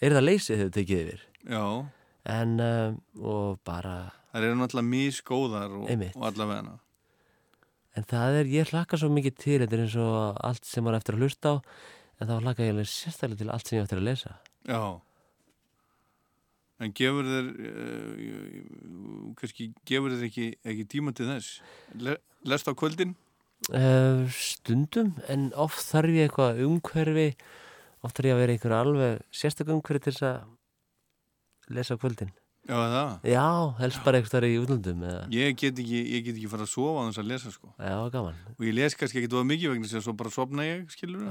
erðaleysi hefur tekið yfir Já. en um, og bara Það eru náttúrulega mísgóðar og, og allavega hana. En það er, ég hlakka svo mikið til, þetta er eins og allt sem maður eftir að hlusta á, en þá hlakka ég sérstaklega til allt sem ég eftir að lesa. Já. En gefur þér, uh, kannski gefur þér ekki, ekki tíma til þess? Le, lest á kvöldin? Uh, stundum, en oft þarf ég eitthvað umhverfi, oft þarf ég að vera einhver alveg sérstaklega umhverfi til þess að lesa kvöldin. Já, það? Já, helst bara eitthvað þar í útlöndum. Eða. Ég get ekki, ég get ekki fara að sofa á þess að lesa, sko. Já, gaman. Og ég les kannski ekki það mikið vegna sem svo bara sopna ég, skilur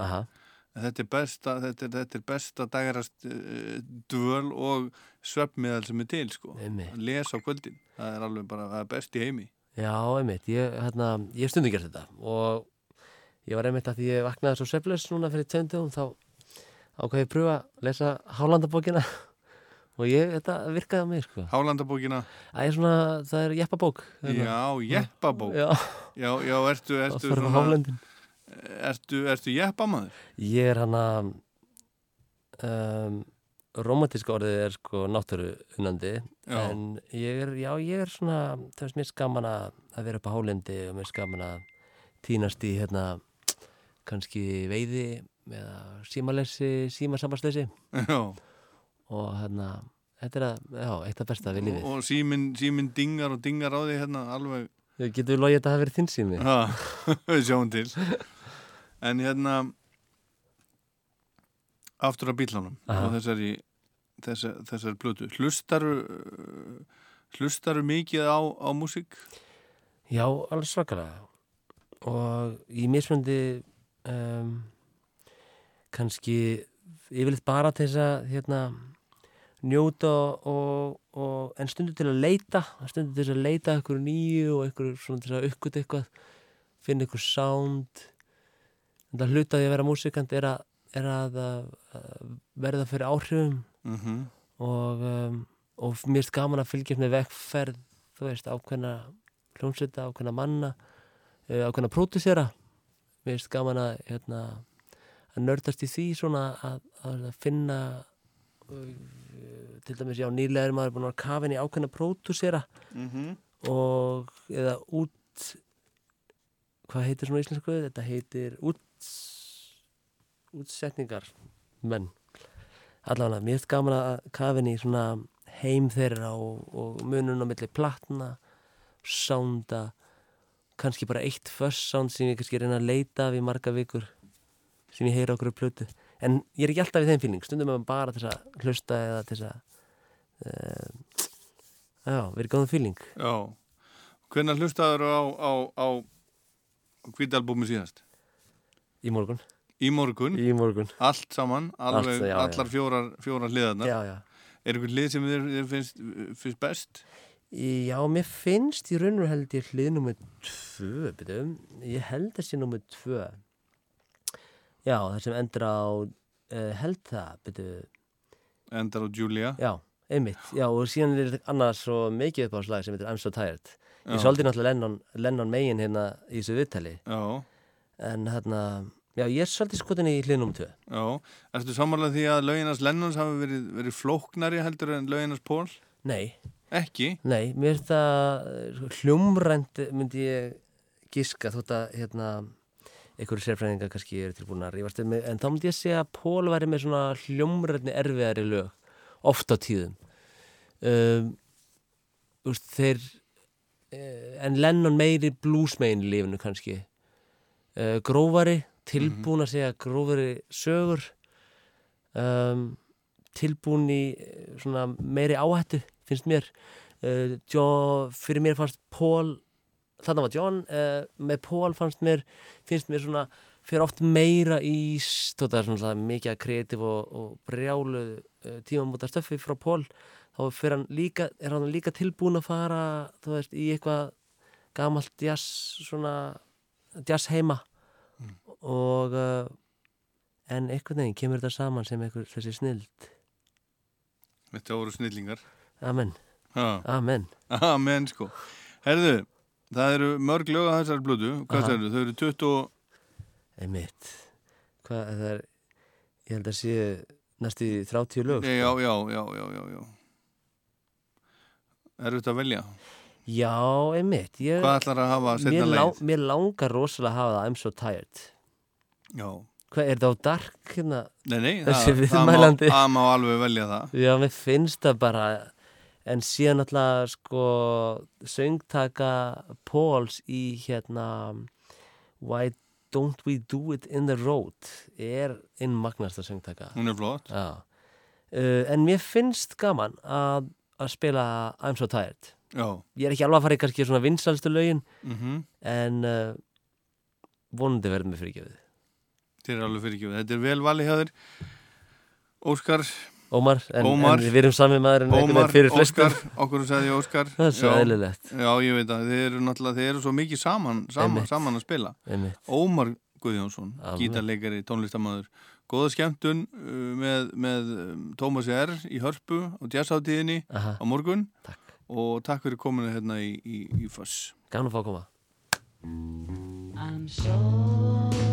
þetta er besta, þetta er, þetta er besta dagarast uh, dvöl og svefnmiðal sem er til, sko. Að lesa á kvöldin. Það er alveg bara, það er best í heimi. Já, einmitt, ég, hérna, ég hef stundum gert þetta og ég var einmitt að því ég vaknaði svo sveflaus núna fyrir tveimdugum þá ákveði ég pröfa að lesa Hálandabókina *laughs* og ég, þetta virkaði á mig, sko. Hálandabókina? Það er svona, það er jeppabók. hérna. Já, jeppabók. Já. Já, já, ertu, ertu Hálendin. Ertu, ertu jeppamaður? Ég er hana um, romantíska orðið er sko náttúru unnandi Já. en ég er, já ég er svona það finnst mér skaman að, að vera upp á hálendi og mér skaman að týnast í hérna kannski veiði eða símalessi, símasambarsleysi Já. og hérna þetta er að, já, eitt af besta við lífið Og, og síminn símin dingar og dingar á því hérna alveg Getur við logið að þetta hafi verið þinn sími? Já, *laughs* við sjáum til En hérna aftur að bílánum og þessari þessari, þessari plötu. Hlustaru hlustaru mikið á, á músík? Já, alveg svakalega. Og í mismöndi um, kannski yfirleitt bara til þess að hérna, njóta og, og en stundu til að leita stundu til að leita eitthvað nýju og eitthvað svona til að uppgöta eitthvað finna eitthvað sound. Þetta hlutaði að vera músikant er að, er að, að verða fyrir áhrifum Mhm. og, um, og mér er gaman að fylgja með vekkferð þú veist, ákveðna hljómsveita, ákveðna manna uh, ákveðna pródusera mér er gaman að hérna, að nördast í því svona að, að finna uh, til dæmis já nýlega er maður búin að kafin í ákveðna pródusera Mhm. og eða út hvað heitir svona íslensku þetta heitir út útsetningar menn allavega, mér er gaman að kafin í svona heim þeirra og, og munun á milli platna sánda kannski bara eitt first sound sem ég kannski reyna að leita af í marga vikur sem ég heyra okkur upp plötu en ég er ekki alltaf í þeim fíling stundum er maður bara til að hlusta eða til að uh, já, verið góðum fíling Já. Hvernig hlustaður á, á, á hvítalbúmi síðast? Í morgun. Í morgun? Í morgun. Allt saman? Alveg, Allt, já, já. allar fjórar, fjórar hliðarnar? Já, já. Er einhvern hlið sem þér, þér finnst, finnst best? Já, mér finnst í raun og held ég hlið nummið tvö, byrju. Ég held þessi nummið tvö. Já, það sem endur á, uh, held það, byrju. Endar á Julia? Já, einmitt. Já, og síðan er annars svo mikið upp á slag sem heitir I'm So Tired. Já. Ég svolítið náttúrulega Lennon, Lennon megin hérna í þessu viðtali. Já. En hérna, já, ég er svolítið skotin í hlið nummið tvö. Já. Ertu samanlega því að lauginars Lennons hafi verið, verið flóknari heldur en lauginars Pól? Nei. Ekki? Nei, mér finnst það eh, hljómrænt myndi ég giska þótt að hérna einhverju sérfræðingar kannski eru tilbúin að rífast en þá myndi ég segja að Pól væri með svona hljómræntni erfiðari lög oft á tíðum um, þeir uh, en Lennon meiri bluesmein í lífinu kannski uh, grófari tilbúin að segja grófari sögur um, tilbúin í eh, svona meiri áhættu finnst mér. Uh, John, fyrir mér fannst Paul þarna var John uh, með Paul fannst mér finnst mér svona fyrir oft meira í stóta svona mikið kreatív og, og brjálu uh, tímamóta stöffi frá Paul. Þá hann líka, er hann líka tilbúin að fara veist, í eitthvað gamalt jazz jazz heima og uh, en einhvern veginn kemur þetta saman sem einhver þessi snild Þetta voru snillingar. Amen. Ha. Amen. Amen sko. Herðu, það eru mörg lög að þessar blödu Hvað það eru? Þau eru 20 og Einmitt. Hvað það er ég held að sé næstu í 30 lög sko. Já, já, já, já, já, já Er þetta að velja? Já, einmitt. Ég, Hvað ætlar að hafa seinna mér, lagið? mér langar rosalega að hafa það. I'm so tired Já. Hvað er það á dark hérna? Nei, nei, það, það, má, það má alveg velja það. Já, mér finnst það bara en síðan alltaf sko söngtaka Pauls í hérna Why don't we do it in the road er einn magnasta söngtaka. Hún er flott. Já. Uh, En mér finnst gaman að, að spila I'm so tired. Já. Ég er ekki alveg að fara í kannski svona vinsalstu lögin Mhm. en uh, vonandi verðum við fyrirgefið Þetta er alveg fyrir ekki Þetta er vel valið hjá þér Óskar. Ómar, en, Ómar, en við erum sami maður en einhvern Ómar, veginn fyrir flestum. Óskar, okkur sagði ég Óskar. Það er svo eðlilegt. Já, ég veit að þið eru náttúrulega Þið eru svo mikið saman saman, saman að spila. Einmitt. Ómar Guðjónsson, gítarleikari, tónlistamæður Góða skemmtun uh, með, með um, Tómas R. í Hörpu á jazzáttíðinni Aha. á morgun. Takk. og takk fyrir kominu hérna í, í, í Foss. Gaman að fá að koma. I'm so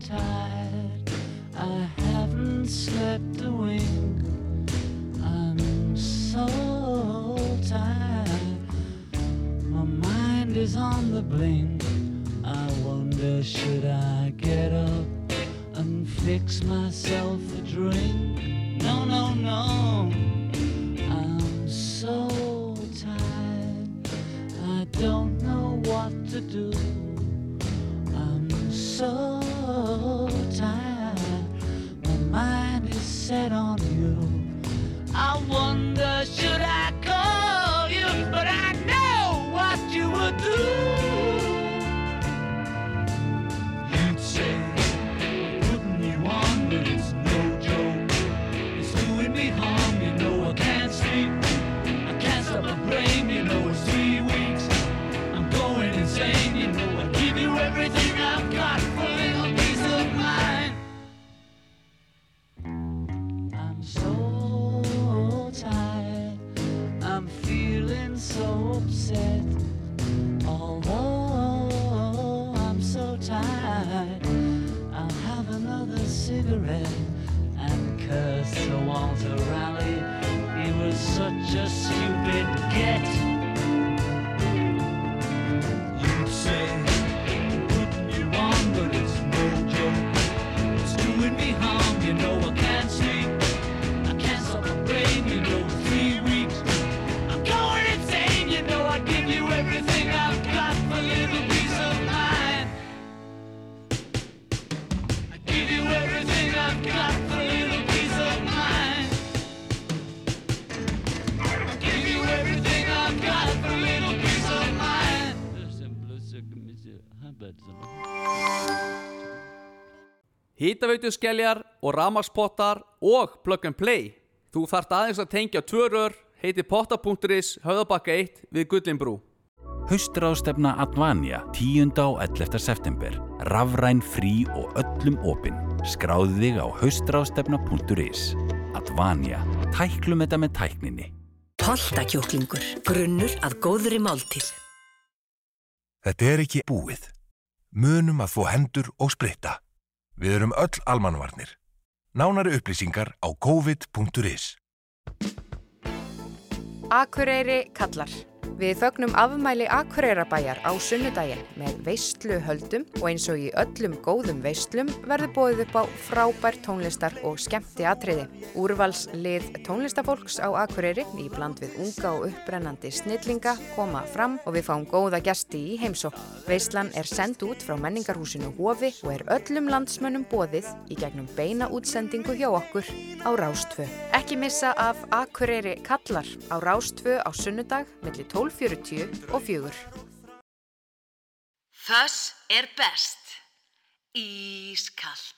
tired, I haven't slept a wink. I'm so tired, my mind is on the blink. I wonder, should I get up and fix myself a drink? No, no, no, I'm so tired, I don't know what to do. I'm so set on you. I wonder, should I cigarette and curse Sir Walter Raleigh. He was such a stupid get. Hítaveitu skelljar og ramagspottar og plug and play. Þú þart aðeins að tengja tvö rör, heiti potta.is, höfðabakka 1 við Gullinbrú. Haustráðstefna Advania 10. og 11. september. Rafræn, frí og öllum opinn. Skráðu þig á haustráðstefna.is. Advania. Tæklum þetta með tækninni. Holtakjúklingur, grunnur að góðri máltíð. Þetta er ekki búið. Munum að þó hendur og spritta. Við erum öll almannvarnir. Nánari upplýsingar á covid.is Akureyri kallar. Við fögnum afmæli Akureyrabæjar á sunnudaginn með veistluhöldum og eins og í öllum góðum veistlum verður bóðið upp á frábær tónlistar og skemmti atriði. Úrvalslið tónlistafólks á Akureyri í bland við unga og upprennandi snillinga koma fram og við fáum góða gæsti í heimsók. Veistlan er sendt út frá menningarhúsinu Hofi og er öllum landsmönnum bóðið í gegnum beina útsendingu hjá okkur á Rástfö. Ekki missa af Akureyri Kallar á Rástfö á sunnudag melli 12 040 og 4. Þess er best. Ískall.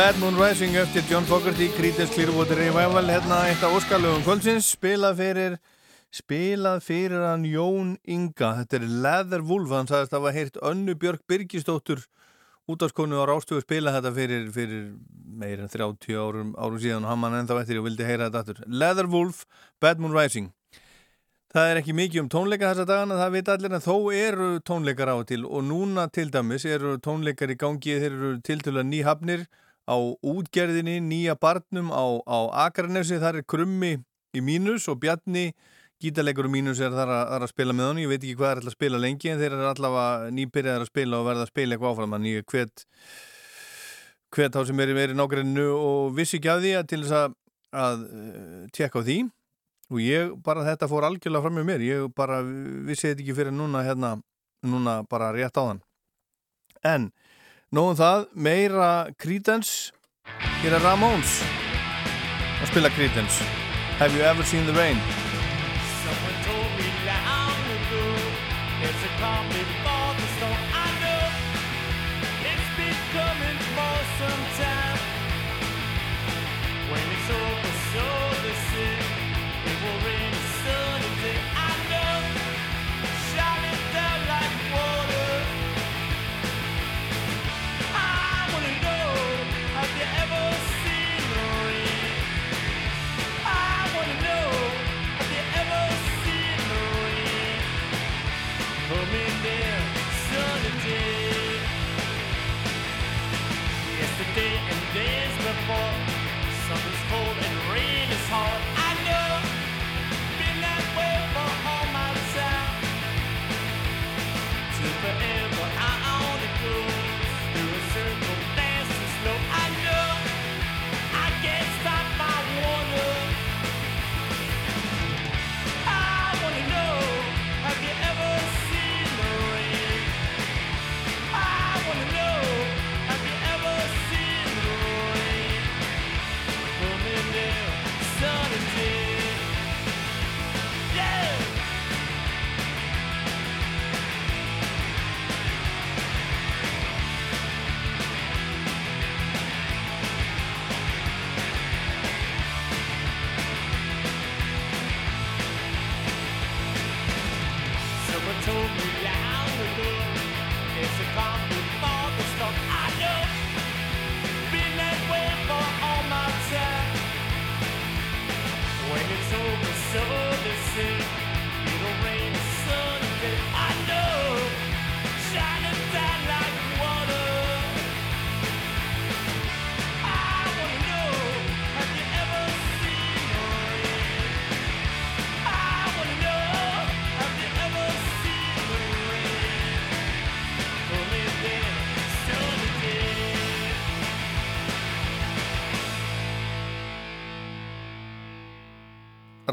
Bad Moon Rising eftir John Fogerty Creedence Clearwater Revival hérna eitt af óskalugum kvöldsins. Spilað fyrir spilað fyrir hann Jón Inga. Þetta er Leather Wolf hann sagðist að það var heyrt Önnu Björk Birgistóttur útafskonu á Rástöfu spila þetta fyrir, fyrir meir en 30 árum, árum síðan. Og hann mann ennþá eftir og vildi heyra þetta aftur. Leather Wolf, Bad Moon Rising. Það er ekki mikið um tónleika þessa dagana, það veit allir en þó eru tónleikar á til. Og núna til dæmis eru tónleikar í gangi þeir eru til til að nýhafnir á útgerðinni, nýja barnum á, á Akranesi, þar er Krummi í mínus og Bjarni gítarleikur í mínus er þar að, þar að spila með hann ég veit ekki hvað er alltaf að spila lengi en þeir eru allavega nýbyrjaðar að spila og verða að spila eitthvað áfram. Þannig hvet hvet þá sem er í nágrinu og vissi ekki af því að til þess að, að uh, tjekka á því. Og ég bara þetta fór algjörlega fram með mér. Ég bara vissi þetta ekki fyrir núna hérna, núna bara rétt á þann en nóðum það, meira Creedence hér er Ramones að spila Creedence Have you ever seen the rain?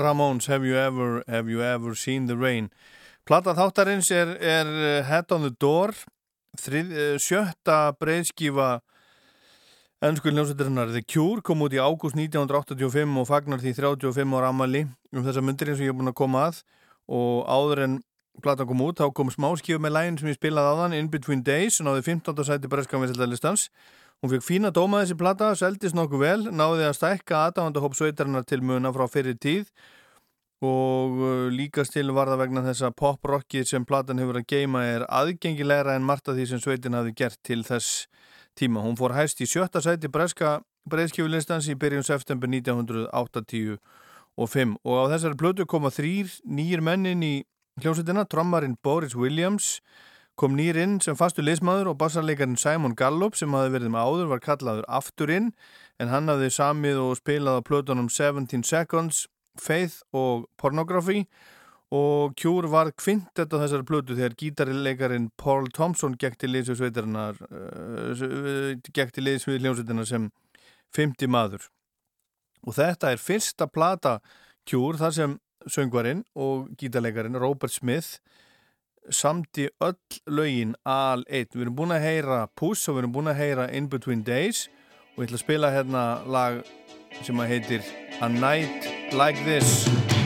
Ramones Have You Ever, Have You Ever Seen the Rain Plata þáttarins er, er uh, Head on the Door þrið, uh, sjötta breyðskífa ennsku hljómsveiturinnar The Cure kom út í ágúst 1985 og fagnar því 35 ára amali um þessa myndir eins og ég er búin að koma að og áður en platan kom út þá kom smáskífu með lægin sem ég spilaði á þann In Between Days og náði 15. sæti breyðskafaminsildalistans Hún fikk fína dóma þessi plata, seldist nokkuð vel, náði að stækka aðdáðandahóp sveitarinnar til muna frá fyrir tíð og uh, líkast til var það vegna þess að pop-rockið sem platan hefur að geima er aðgengilegra en margt af því sem sveitin hafi gert til þess tíma. Hún fór hæst í sjötta sæti breska breyðskjöfulistans í byrjun september 1985 og á þessari plötu koma þrýr nýjir mennin í hljómsveitina, trommarinn Boris Williams kom nýr inn sem fastu leismadur og bassarleikarinn Simon Gallup sem hafi verið með áður var kallaður aftur inn en hann hafði samið og spilað á plötunum 17 Seconds, Faith og Pornography og Cure var kvintett á þessari plötu þegar gítarleikarin Paul Thompson gekk til liðsveitarnar uh, gekk til liðsvið hljómsveitarnar sem 50 maður og þetta er fyrsta plata Cure þar sem söngvarinn og gítarleikarin Robert Smith samti öll lögin al eitt. Við erum búin að heyra Puss og við erum búin að heyra In Between Days og ég ætla að spila hérna lag sem að heitir A Night Like This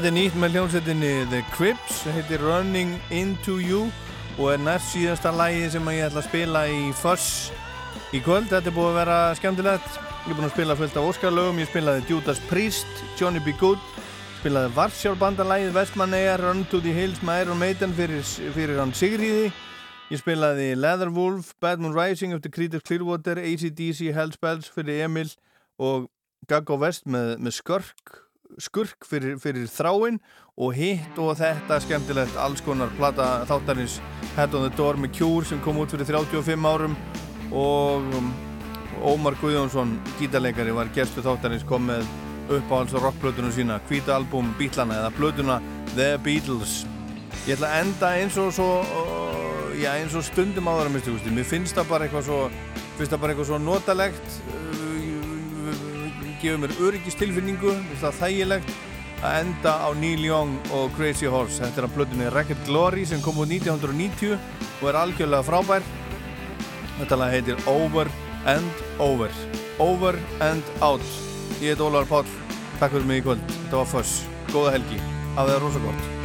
Þetta er nýtt með hljómsveitinni The Crips, heitir Running Into You og er næst síðasta lægi sem ég ætla að spila í Fuss í kvöld. Þetta er búið að vera skemmtilegt. Ég er búin að spila fullt af Óskarlögum, ég spilaði Judas Priest, Johnny B. Good, spilaði Varsjárbandalægið Vestmannegar, Run to the Hills með Iron Maiden fyrir, fyrir hann Sigriði. Ég spilaði Leatherwolf, Bad Moon Rising eftir Creedence Clearwater, ACDC, Hellspells fyrir Emil og Gaggo West með, með skörk, skurk fyrir, fyrir þráinn og hitt og þetta skemmtilegt alls konar plata þáttarins Head on the Door með Cure sem kom út fyrir 35 árum og um, Ómar Guðjónsson gítarleikari var gestur þáttarins kom með uppáhalds og rockblötunum sína hvíta albúm Beatlana eða blötuna The Beatles. Ég ætla að enda eins og svo uh, já eins og stundum áður að mistu mér finnst það bara eitthvað svo finnst það bara eitthvað svo notalegt uh, gefur mér öryggistilfinningu það þægilegt að enda á Neil Young og Crazy Horse. Þetta er að blötunni Racket Glory sem kom út 1990 og er algjörlega frábær. Þetta lag heitir Over and Over. Over and Out. Ég heit Ólar Páll. Takk fyrir mig í kvöld. Þetta var Fuss Góða helgi. Hafið það rosa gott